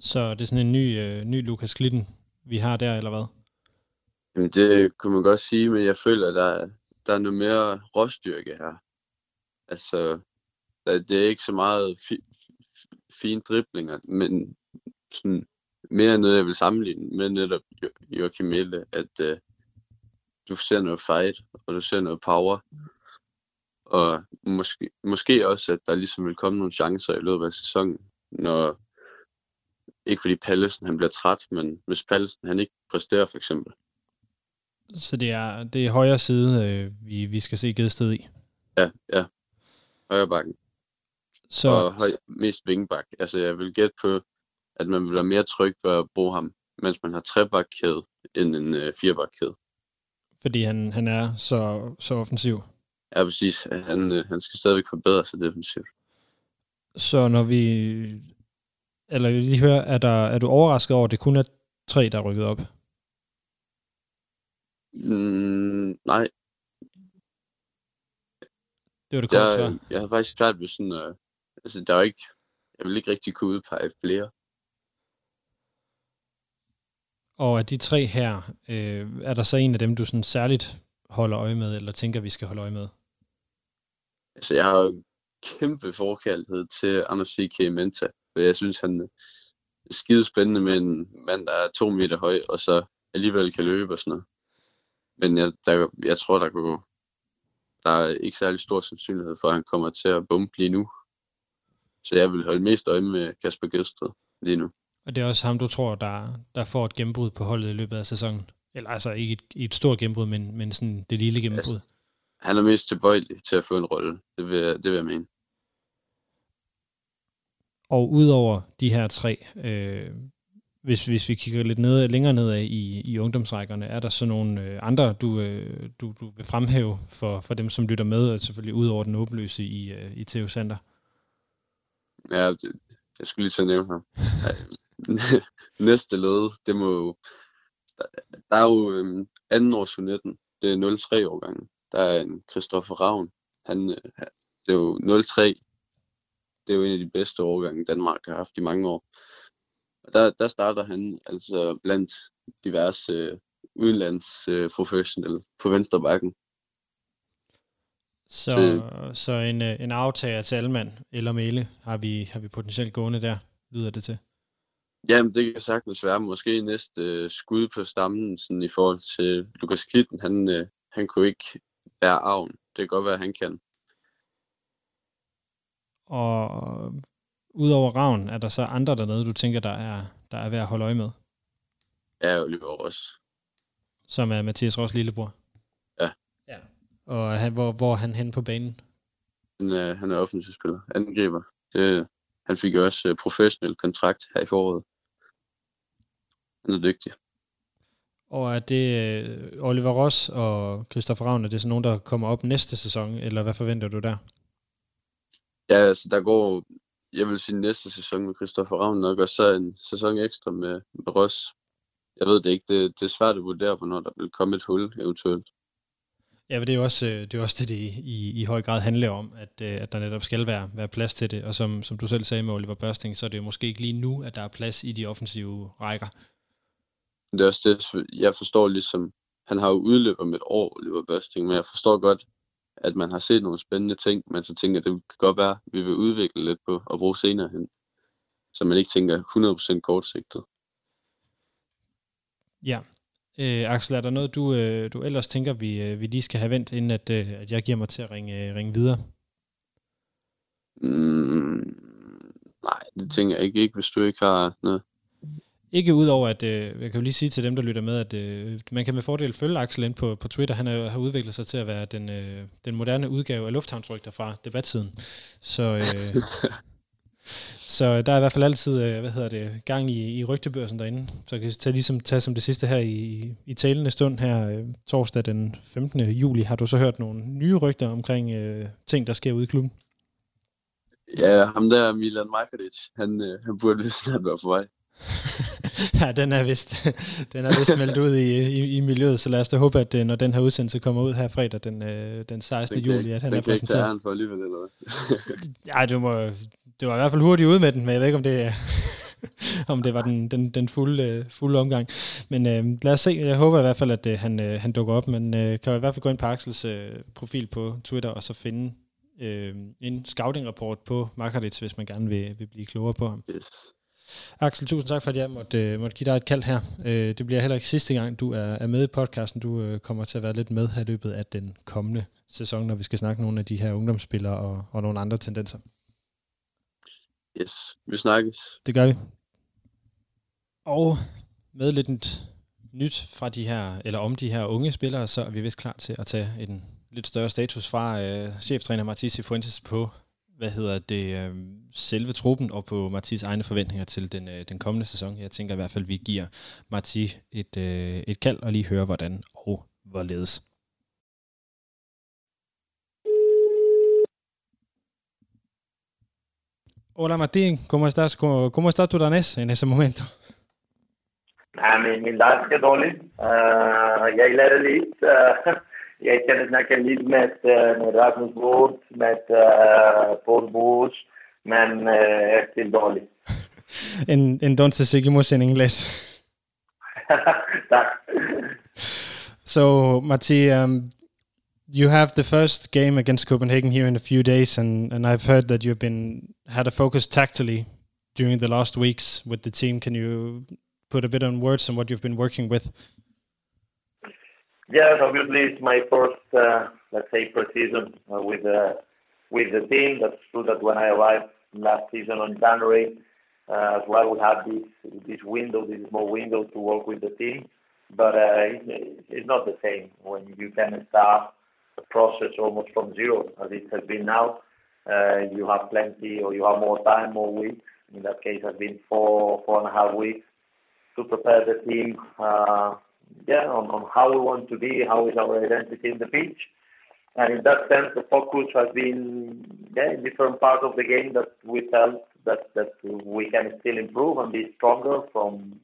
Så det er sådan en ny, øh, ny Lukas Glitten, vi har der, eller hvad? Jamen det kunne man godt sige, men jeg føler, at der, er- der er noget mere råstyrke her. Altså, der, det er ikke så meget fi, fi- fine driblinger, men sådan mere noget, jeg vil sammenligne med netop Jo- Joachim Melle, at uh, du ser noget fight, og du ser noget power. Og måske, måske også, at der ligesom vil komme nogle chancer i løbet af sæsonen, når ikke fordi Pallesen han bliver træt, men hvis Pallesen han ikke præsterer for eksempel, Så det er, det er højre side, øh, vi, vi skal se Gedsted i. Ja, ja. Højre bakken. Så Og høj, mest vingbak. Altså, jeg vil gætte på, at man vil være mere tryg ved at bruge ham, mens man har trebakkæde, end en øh, firebakkæde. Fordi han, han er så, så offensiv. Ja, præcis. Han, øh, han skal stadigvæk forbedre sig defensivt. Så når vi... Eller vil lige høre, er, der, er du overrasket over, at det kun er tre, der er rykket op? Mm, nej, Det var det korte jeg, svar. jeg har faktisk svært ved sådan... Øh, altså, der er ikke... Jeg vil ikke rigtig kunne udpege flere. Og af de tre her, øh, er der så en af dem, du sådan særligt holder øje med, eller tænker, vi skal holde øje med? Altså, jeg har jo kæmpe forkærlighed til Anders C.K. Menta, for jeg synes, han er skide spændende med en mand, der er to meter høj, og så alligevel kan løbe og sådan noget. Men jeg, der, jeg tror, der, kunne, der er ikke særlig stor sandsynlighed for, at han kommer til at bumpe lige nu. Så jeg vil holde mest øje med Kasper Gødsted lige nu. Og det er også ham, du tror, der, der får et gennembrud på holdet i løbet af sæsonen? Eller altså ikke et, et stort gennembrud, men, men sådan det lille gennembrud. Altså, han er mest tilbøjelig til at få en rolle, det vil, jeg- det vil jeg mene. Og udover de her tre, øh, hvis, hvis vi kigger lidt ned, længere nedad i, i ungdomsrækkerne, er der så nogle øh, andre, du, øh, du, du vil fremhæve for, for dem, som lytter med, og selvfølgelig udover den åbenløse i, øh, i Theo Sander? Ja, det, jeg skulle lige at nævne ham. Næste led, det må jo... Der, Der er jo øhm, anden års 19. Det er 03 årgangen. Der er en Christoffer Ravn. Han, øh, det er jo 03. Det er jo en af de bedste årgange, Danmark har haft i mange år. Og der, der starter han altså blandt diverse øh, udenlands øh, professionelle på venstre bakken. Så, så en, øh, en aftager til Almand eller Mæle har vi, har vi potentielt gående der, lyder det til. Jamen, det kan sagtens være. Måske næste øh, skud på stammen sådan i forhold til Lukas Klitten. Han, øh, han kunne ikke bære arven. Det kan godt være, at han kan. Og udover Ravn, er der så andre dernede, du tænker, der er, der er værd at holde øje med? Ja, Oliver også. Som er Mathias Ross lillebror? Ja. ja. Og han, hvor, hvor er han henne på banen? Han, er, han er offensiv spiller. Angriber. Det, han fik jo også uh, professionel kontrakt her i foråret. Han er dygtig. Og er det øh, Oliver Ross og Christoffer Ravn, er det så nogen, der kommer op næste sæson, eller hvad forventer du der? Ja, altså der går, jeg vil sige næste sæson med Christoffer Ravn nok, og så en sæson ekstra med, med Ross. Jeg ved det ikke, det, det er svært at vurdere, hvornår der vil komme et hul eventuelt. Ja, men det er jo også det, er også det, det i, i, høj grad handler om, at, at der netop skal være, være plads til det. Og som, som du selv sagde med Oliver Børsting, så er det jo måske ikke lige nu, at der er plads i de offensive rækker. Det er også det, jeg forstår ligesom, han har jo udløbet om et år, Oliver Børsting, men jeg forstår godt, at man har set nogle spændende ting, men så tænker det kan godt være, at vi vil udvikle lidt på og bruge senere hen. Så man ikke tænker 100% kortsigtet. Ja. Øh, Axel, er der noget, du, øh, du ellers tænker, vi, øh, vi lige skal have vendt, inden at, øh, at jeg giver mig til at ringe, øh, ringe videre? Mm, nej, det tænker jeg ikke, ikke, hvis du ikke har noget. Ikke udover, at øh, jeg kan jo lige sige til dem, der lytter med, at øh, man kan med fordel følge Axel ind på, på Twitter. Han er, har udviklet sig til at være den, øh, den moderne udgave af lufthavnsrygter fra debatsiden. Så, øh, så der er i hvert fald altid øh, hvad hedder det, gang i, i rygtebørsen derinde. Så kan jeg tage, ligesom, tage som det sidste her i, i talende stund her øh, torsdag den 15. juli. Har du så hørt nogle nye rygter omkring øh, ting, der sker ude i klubben? Ja, ham der Milan Majkovic, han, øh, han burde vist snart være på vej. ja, den er vist, den er vist meldt ud i, i, i miljøet, så lad os da håbe, at øh, når den her udsendelse kommer ud her fredag den, den 16. Den juli, at han er præsenteret. Den kan for alligevel, eller Ja, du må, det var i hvert fald hurtigt ude med den, men jeg ved ikke, om det, om det var den, den, den fulde, fulde omgang. Men øh, lad os se, jeg håber i hvert fald, at øh, han, øh, han dukker op, men øh, kan i hvert fald gå ind på Axels øh, profil på Twitter, og så finde øh, en scouting-rapport på Markaric, hvis man gerne vil, vil blive klogere på ham. Yes. Axel, tusind tak for, at jeg måtte, øh, måtte give dig et kald her. Øh, det bliver heller ikke sidste gang, du er, er med i podcasten. Du øh, kommer til at være lidt med her i løbet af den kommende sæson, når vi skal snakke nogle af de her ungdomsspillere og, og nogle andre tendenser. Yes, vi snakkes. Det gør vi. Og med lidt nyt fra de her, eller om de her unge spillere, så er vi vist klar til at tage en lidt større status fra øh, cheftræner Martis Fuentes på hvad hedder det, øh, selve truppen og på Martis egne forventninger til den, øh, den kommende sæson. Jeg tænker i hvert fald, at vi giver Marti et, øh, et kald og lige høre, hvordan og hvorledes. Hola Martín, ¿cómo estás? ¿Cómo, cómo está tu danés en ese momento? Nej, men min dansk dårlig. Uh, jeg lærer lidt. Uh, kan med, med Rasmus Bort, med uh, Paul Bush, men uh, en, entonces seguimos en inglés. tak. So, Mati, um, you have the first game against Copenhagen here in a few days, and, and I've heard that you've been had a focus tactically during the last weeks with the team. Can you put a bit on words on what you've been working with? Yes, obviously it's my first, uh, let's say, pre-season uh, with the with the team. That's true that when I arrived last season on January, uh, as well, we had this this window, this small window to work with the team. But uh, it's, it's not the same when you can start process almost from zero, as it has been now. Uh, you have plenty, or you have more time, more weeks. In that case, has been four four and a half weeks to prepare the team. Uh, yeah, on, on how we want to be, how is our identity in the pitch. And in that sense, the focus has been yeah, in different parts of the game that we felt that, that we can still improve and be stronger from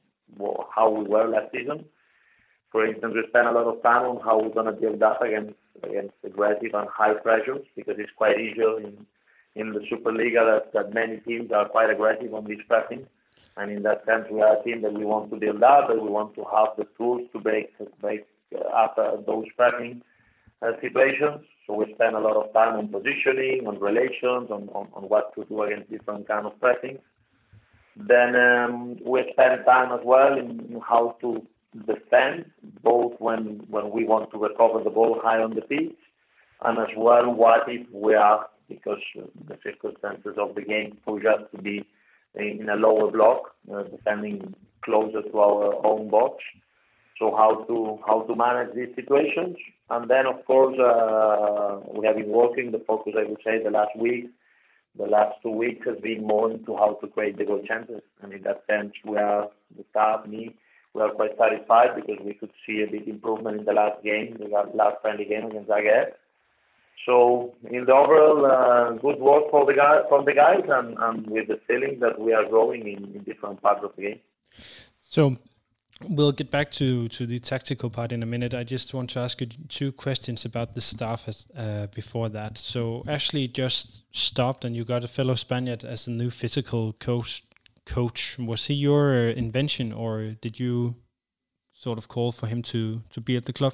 how we were last season. For instance, we spend a lot of time on how we're going to build up against against aggressive and high pressures because it's quite easy in in the Superliga that, that many teams are quite aggressive on this pressing. And in that sense, we are a team that we want to build up, that we want to have the tools to break break up uh, those pressing uh, situations. So we spend a lot of time on positioning, on relations, on, on, on what to do against different kind of pressings. Then um, we spend time as well in, in how to defend, both when when we want to recover the ball high on the pitch, and as well what if we are because the circumstances of the game push us to be in a lower block, uh, defending closer to our own box. So how to how to manage these situations, and then of course uh, we have been working. The focus, I would say, the last week, the last two weeks has been more into how to create the goal chances, and in that sense, we are the staff, me, we are quite satisfied because we could see a big improvement in the last game, the last friendly game against Zagreb. So in the overall, uh, good work for the guys, from the guys, and, and with the feeling that we are growing in, in different parts of the game. So we'll get back to, to the tactical part in a minute. I just want to ask you two questions about the staff as, uh, before that. So Ashley just stopped, and you got a fellow Spaniard as the new physical coach. Coach, was he your uh, invention, or did you sort of call for him to to be at the club?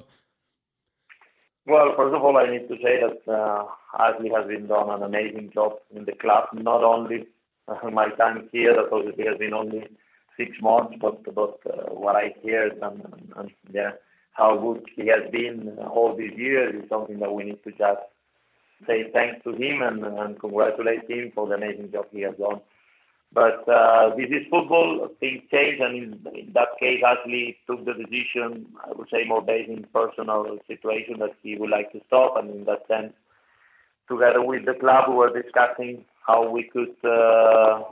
Well, first of all, I need to say that uh, Ashley has been done an amazing job in the club. Not only uh, my time here, that obviously has been only six months, but but uh, what I hear and, and, and yeah, how good he has been all these years is something that we need to just say thanks to him and, and congratulate him for the amazing job he has done. But uh, this is football. Things change, and in, in that case, Ashley took the decision. I would say more based in personal situation that he would like to stop, and in that sense, together with the club, we were discussing how we could uh,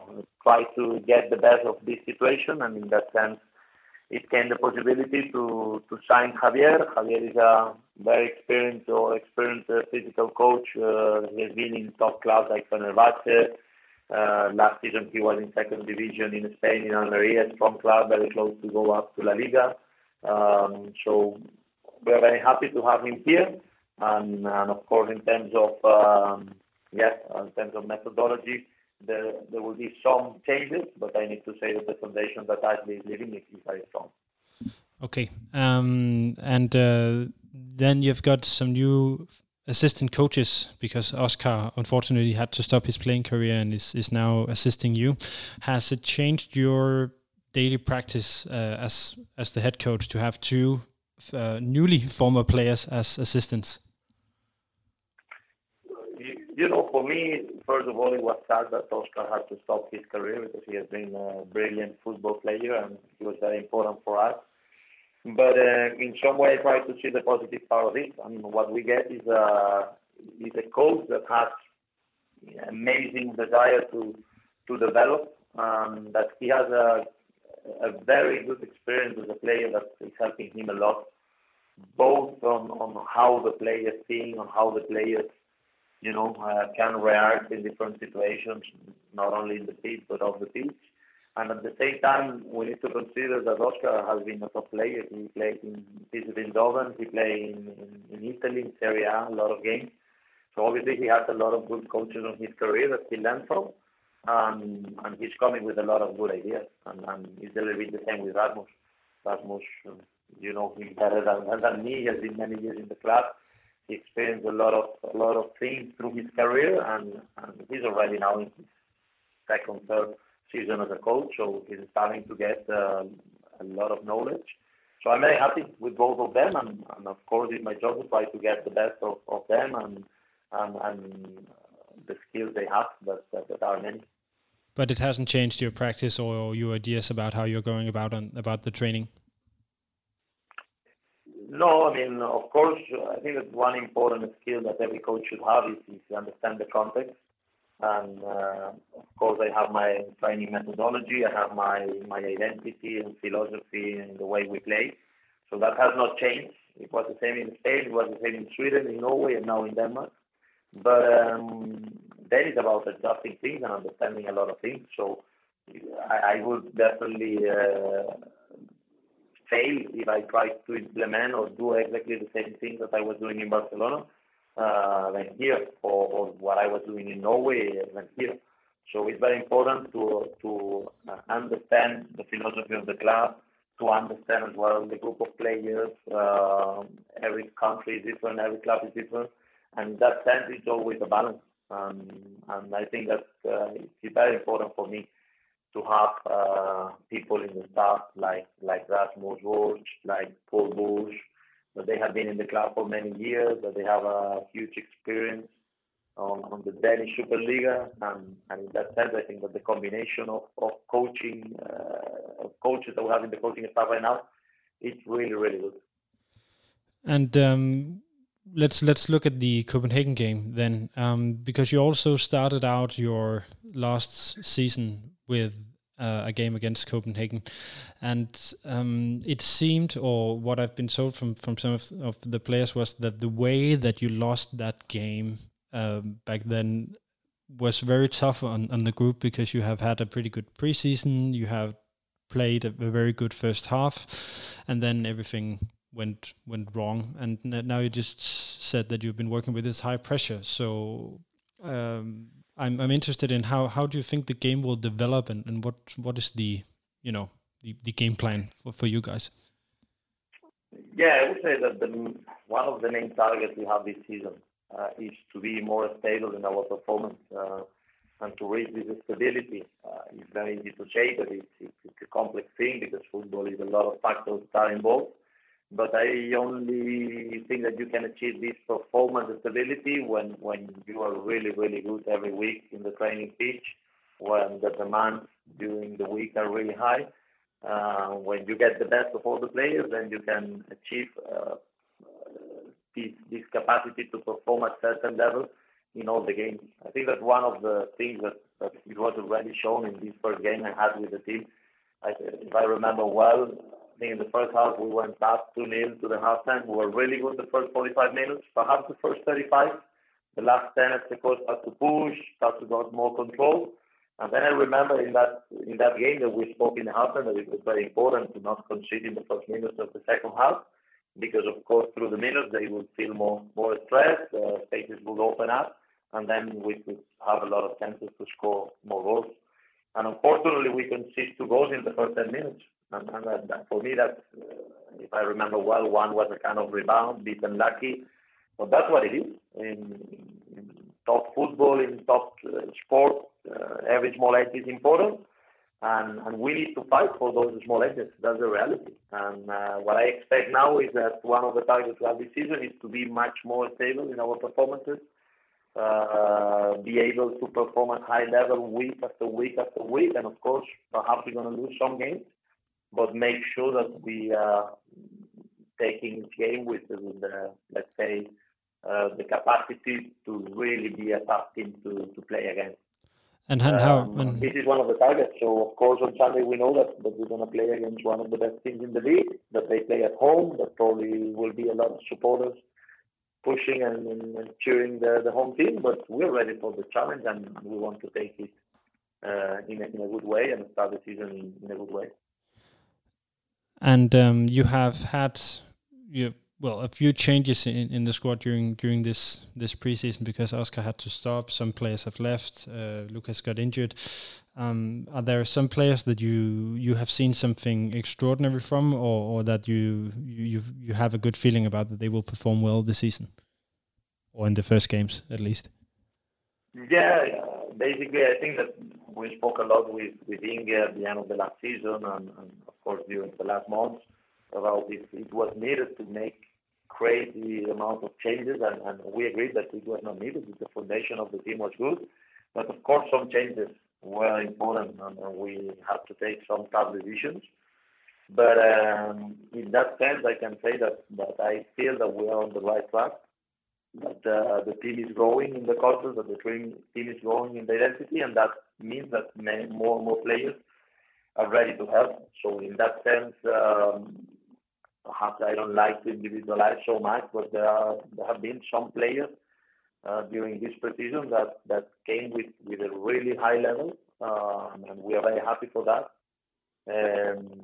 try to get the best of this situation, and in that sense, it came the possibility to to sign Javier. Javier is a very experienced or experienced uh, physical coach. Uh, he has been in top clubs like Fenerbahce. Uh, last season he was in second division in Spain in Almeria, strong club, very close to go up to La Liga. Um, so we're very happy to have him here. And, and of course, in terms of um, yeah, in terms of methodology, there there will be some changes, but I need to say that the foundation that Ashley is leaving is very strong. Okay, um, and uh, then you've got some new assistant coaches because Oscar unfortunately had to stop his playing career and is, is now assisting you. Has it changed your daily practice uh, as as the head coach to have two uh, newly former players as assistants? You, you know, for me, first of all, it was sad that Oscar had to stop his career because he has been a brilliant football player and he was very important for us but uh, in some way I try to see the positive part of it. Mean, what we get is a is a coach that has amazing desire to to develop. Um, that he has a a very good experience as a player that is helping him a lot, both on on how the players think, on how the players you know uh, can react in different situations, not only in the pitch but off the pitch. And at the same time, we need to consider that Oscar has been a top player. He played in PSV Eindhoven, he played in, in, in Italy, in Serie A, a lot of games. So obviously he has a lot of good coaches in his career that he learned from. Um, and he's coming with a lot of good ideas. And, and it's a little bit the same with Rasmus. Rasmus, um, you know him better than, than me. He has been many years in the club. He experienced a lot of a lot of things through his career, and, and he's already now in his second, third season as a coach, so he's starting to get uh, a lot of knowledge. So I'm very happy with both of them, and, and of course it's my job to try to get the best of, of them and, and and the skills they have that, that, that are many. But it hasn't changed your practice or your ideas about how you're going about on about the training. No, I mean, of course, I think that one important skill that every coach should have is, is to understand the context and uh, of course I have my training methodology, I have my my identity and philosophy and the way we play. So that has not changed. It was the same in Spain, it was the same in Sweden, in Norway, and now in Denmark. But um, then it's about adjusting things and understanding a lot of things. So I, I would definitely uh, fail if I try to implement or do exactly the same thing that I was doing in Barcelona than here, or, or what I was doing in Norway than here. So it's very important to to uh, understand the philosophy of the club, to understand as well the group of players. Uh, every country is different, every club is different, and in that sense, it's always a balance. Um, and I think that uh, it's very important for me to have uh, people in the staff like like Rasmus Roach, like Paul Bush, that they have been in the club for many years, that they have a huge experience on, on the Danish Superliga, and, and in that sense, I think that the combination of, of coaching, uh, of coaches that we have in the coaching staff right now, it's really really good. And um, let's let's look at the Copenhagen game then, um, because you also started out your last season with uh, a game against Copenhagen, and um, it seemed, or what I've been told from from some of, of the players was that the way that you lost that game um, back then was very tough on, on the group because you have had a pretty good preseason, you have played a, a very good first half, and then everything went went wrong. And now you just said that you've been working with this high pressure. So um, I'm I'm interested in how how do you think the game will develop, and, and what what is the you know the, the game plan for, for you guys? Yeah, I would say that the one of the main targets we have this season uh, is to be more stable in our performance uh, and to reach this stability. Uh, it's very it's, it's, it's a complex thing because football is a lot of factors that are involved. But I only think that you can achieve this performance stability when, when you are really, really good every week in the training pitch, when the demands during the week are really high. Uh, when you get the best of all the players, then you can achieve uh, this, this capacity to perform at certain level in all the games. I think that one of the things that, that it was already shown in this first game I had with the team, I, if I remember well, I think in the first half we went up 2 0 to the halftime. We were really good the first 45 minutes, perhaps the first 35. The last 10 of course had to push, had to got more control. And then I remember in that in that game that we spoke in the halftime that it was very important to not concede in the first minutes of the second half because of course through the minutes they will feel more more stressed, uh, spaces will open up, and then we could have a lot of chances to score more goals. And unfortunately, we conceded two goals in the first 10 minutes. And, and that, that, for me, that uh, if I remember well, one was a kind of rebound, bit unlucky. But that's what it is in, in top football, in top uh, sport. Uh, every small edge is important and, and we need to fight for those small edges. That's the reality. And uh, what I expect now is that one of the targets we have this season is to be much more stable in our performances, uh, be able to perform at high level week after week after week, and of course, perhaps we're going to lose some games, but make sure that we are taking game with the, with let's say, uh, the capacity to really be a tough team to, to play against. And, how? Um, And this is one of the targets. So of course on Sunday we know that, that we're going to play against one of the best teams in the league. That they play at home. That probably will be a lot of supporters pushing and, and, and cheering the, the home team. But we're ready for the challenge and we want to take it uh, in, a, in a good way and start the season in, in a good way. And um, you have had you well a few changes in, in the squad during during this this preseason because Oscar had to stop. Some players have left. Uh, Lucas got injured. Um, are there some players that you you have seen something extraordinary from, or, or that you you you have a good feeling about that they will perform well this season, or in the first games at least? Yeah, basically, I think that we spoke a lot with with Inge at the end of the last season, and, and course during the last months about if it was needed to make crazy amount of changes, and, and we agreed that it was not needed. The foundation of the team was good, but of course some changes were important, and, we had to take some tough decisions. But um, in that sense, I can say that that I feel that we are on the right track that uh, the team is growing in the culture, that the team team is growing in the identity, and that means that many, more and more players are ready to help. So in that sense, um, perhaps I don't like to individualize so much, but there are there have been some players uh, during this preseason that that came with with a really high level, um, and we are very happy for that. Um,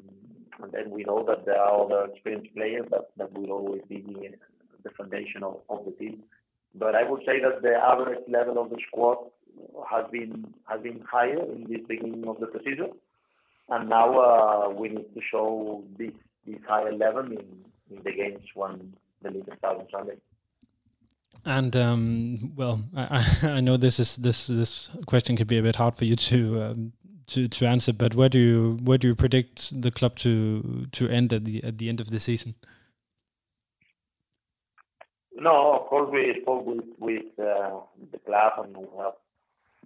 and then we know that there are other experienced players that, that will always be the, the foundation of, of the team. But I would say that the average level of the squad has been has been higher in this beginning of the season, and now uh, we need to show this this higher level in, in the games when the league starts on Sunday. And um, well, I, I know this is this this question could be a bit hard for you to um, to to answer, but where do you where do you predict the club to to end at the at the end of the season? No, of course we spoke with with uh, the club and we have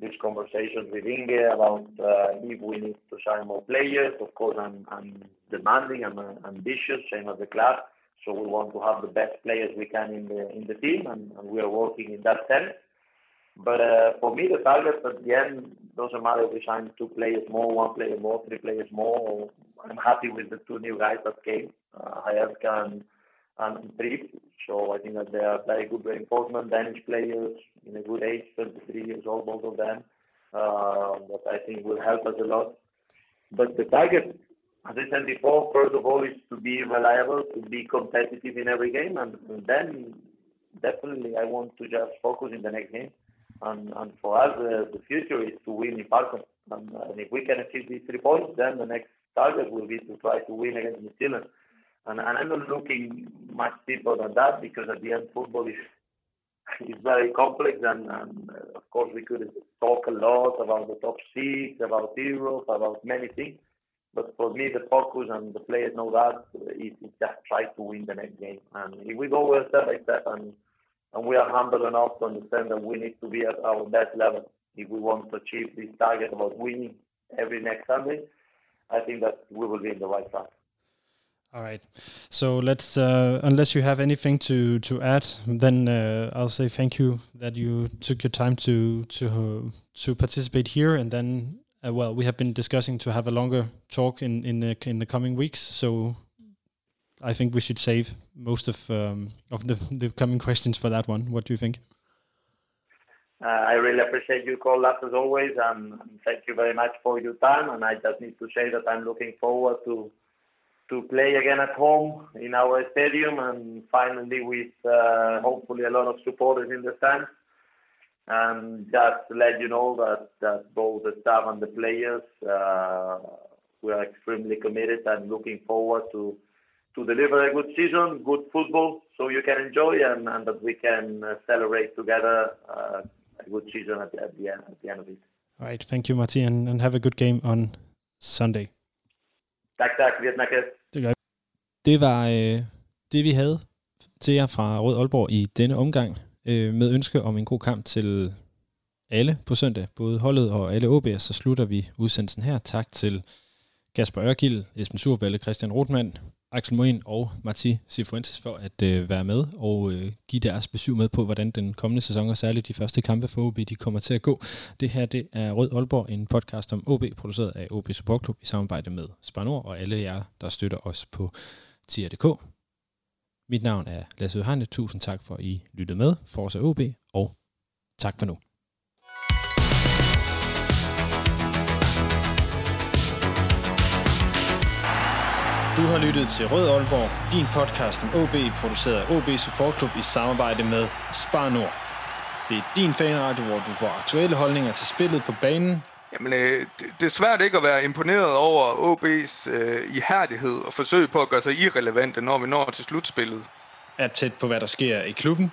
these conversations with Inge about uh, if we need to sign more players. Of course, I'm, I'm demanding, I'm uh, ambitious, same as the club. So we want to have the best players we can in the in the team, and, and we are working in that sense. But uh, for me, the target at the end doesn't matter if we sign two players more, one player more, three players more. I'm happy with the two new guys that came, uh, and, and Trip. So I think that they are very good reinforcement, Danish players in a good age, 23 years old, both of them. Uh, that I think will help us a lot. But the target, as I said before, first of all, is to be reliable, to be competitive in every game, and, and then definitely I want to just focus in the next game. And, and for us, uh, the future is to win in Parkon. And, and if we can achieve these three points, then the next target will be to try to win against New Zealand. And, and I'm not looking much deeper than that because at the end, football is is very complex. And, and uh, of course, we could talk a lot about the top six, about Europe, about many things. But for me, the focus and the players know that is, just try to win the next game. And if we go step by step and and we are humble enough to understand that we need to be at our best level if we want to achieve this target about winning every next Sunday. I think that we will be in the right track. All right. So let's, uh, unless you have anything to to add, then uh, I'll say thank you that you took your time to to uh, to participate here, and then uh, well, we have been discussing to have a longer talk in in the in the coming weeks. So I think we should save most of um, of the the coming questions for that one. What do you think? Uh, I really appreciate your call, Lars, as always, and thank you very much for your time. And I just need to say that I'm looking forward to to play again at home in our stadium and finally with uh, hopefully a lot of supporters in the stands. And just to let you know that, that both the staff and the players, uh, we are extremely committed and looking forward to to deliver a good season, good football, so you can enjoy and, and that we can uh, celebrate together uh, a good season at the, at the end at the end of it. All right. Thank you, Martin, and, and have a good game on Sunday. Tak, tak. Vi snakkes. Det gør Det var øh, det, vi havde til jer fra Rød Aalborg i denne omgang, øh, med ønske om en god kamp til alle på søndag, både holdet og alle OB'er, så slutter vi udsendelsen her. Tak til Kasper Ørgild, Esben Surballe, Christian Rotmann, Axel Moen og Marti Sifuentes for at øh, være med og øh, give deres besøg med på, hvordan den kommende sæson og særligt de første kampe for OB de kommer til at gå. Det her det er Rød Aalborg, en podcast om OB, produceret af OB Support Club i samarbejde med Spanor og alle jer, der støtter os på tier.dk. Mit navn er Lasse Johanne. Tusind tak for, at I lyttede med. Forza OB, og tak for nu. Du har lyttet til Rød Aalborg, din podcast om OB, produceret af OB Support Club i samarbejde med Spar Nord. Det er din fanradio, hvor du får aktuelle holdninger til spillet på banen. Jamen, øh, det, er svært ikke at være imponeret over OB's øh, ihærdighed og forsøg på at gøre sig irrelevante, når vi når til slutspillet. Er tæt på, hvad der sker i klubben.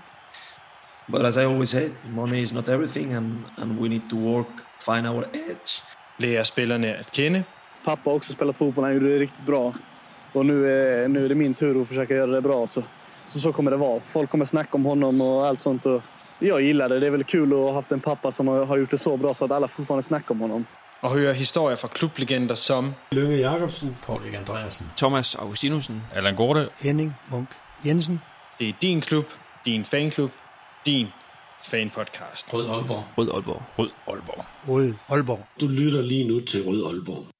But as I always say, money is not everything, and, and we need to work, find our edge. Lærer spillerne at kende. Pappa har också spelat fotboll, han gjorde det riktigt bra. Och nu är, nu är det min tur att försöka göra det bra. Så, så, så kommer det vara. Folk kommer snacka om honom och allt sånt. Och jag gillar det. Det är väl kul att ha haft en pappa som har, har gjort det så bra så att alla fortfarande snackar om honom. Og høre historier fra klublegender som Lønge Jacobsen, Paul Andreasen, Thomas Augustinusen, Allan Gorte. Henning Munk Jensen. Det er din klub, din fanklub, din fanpodcast. Rød Aalborg. Rød Aalborg. Rød Aalborg. Rød Aalborg. Du lytter lige nu til Rød Aalborg.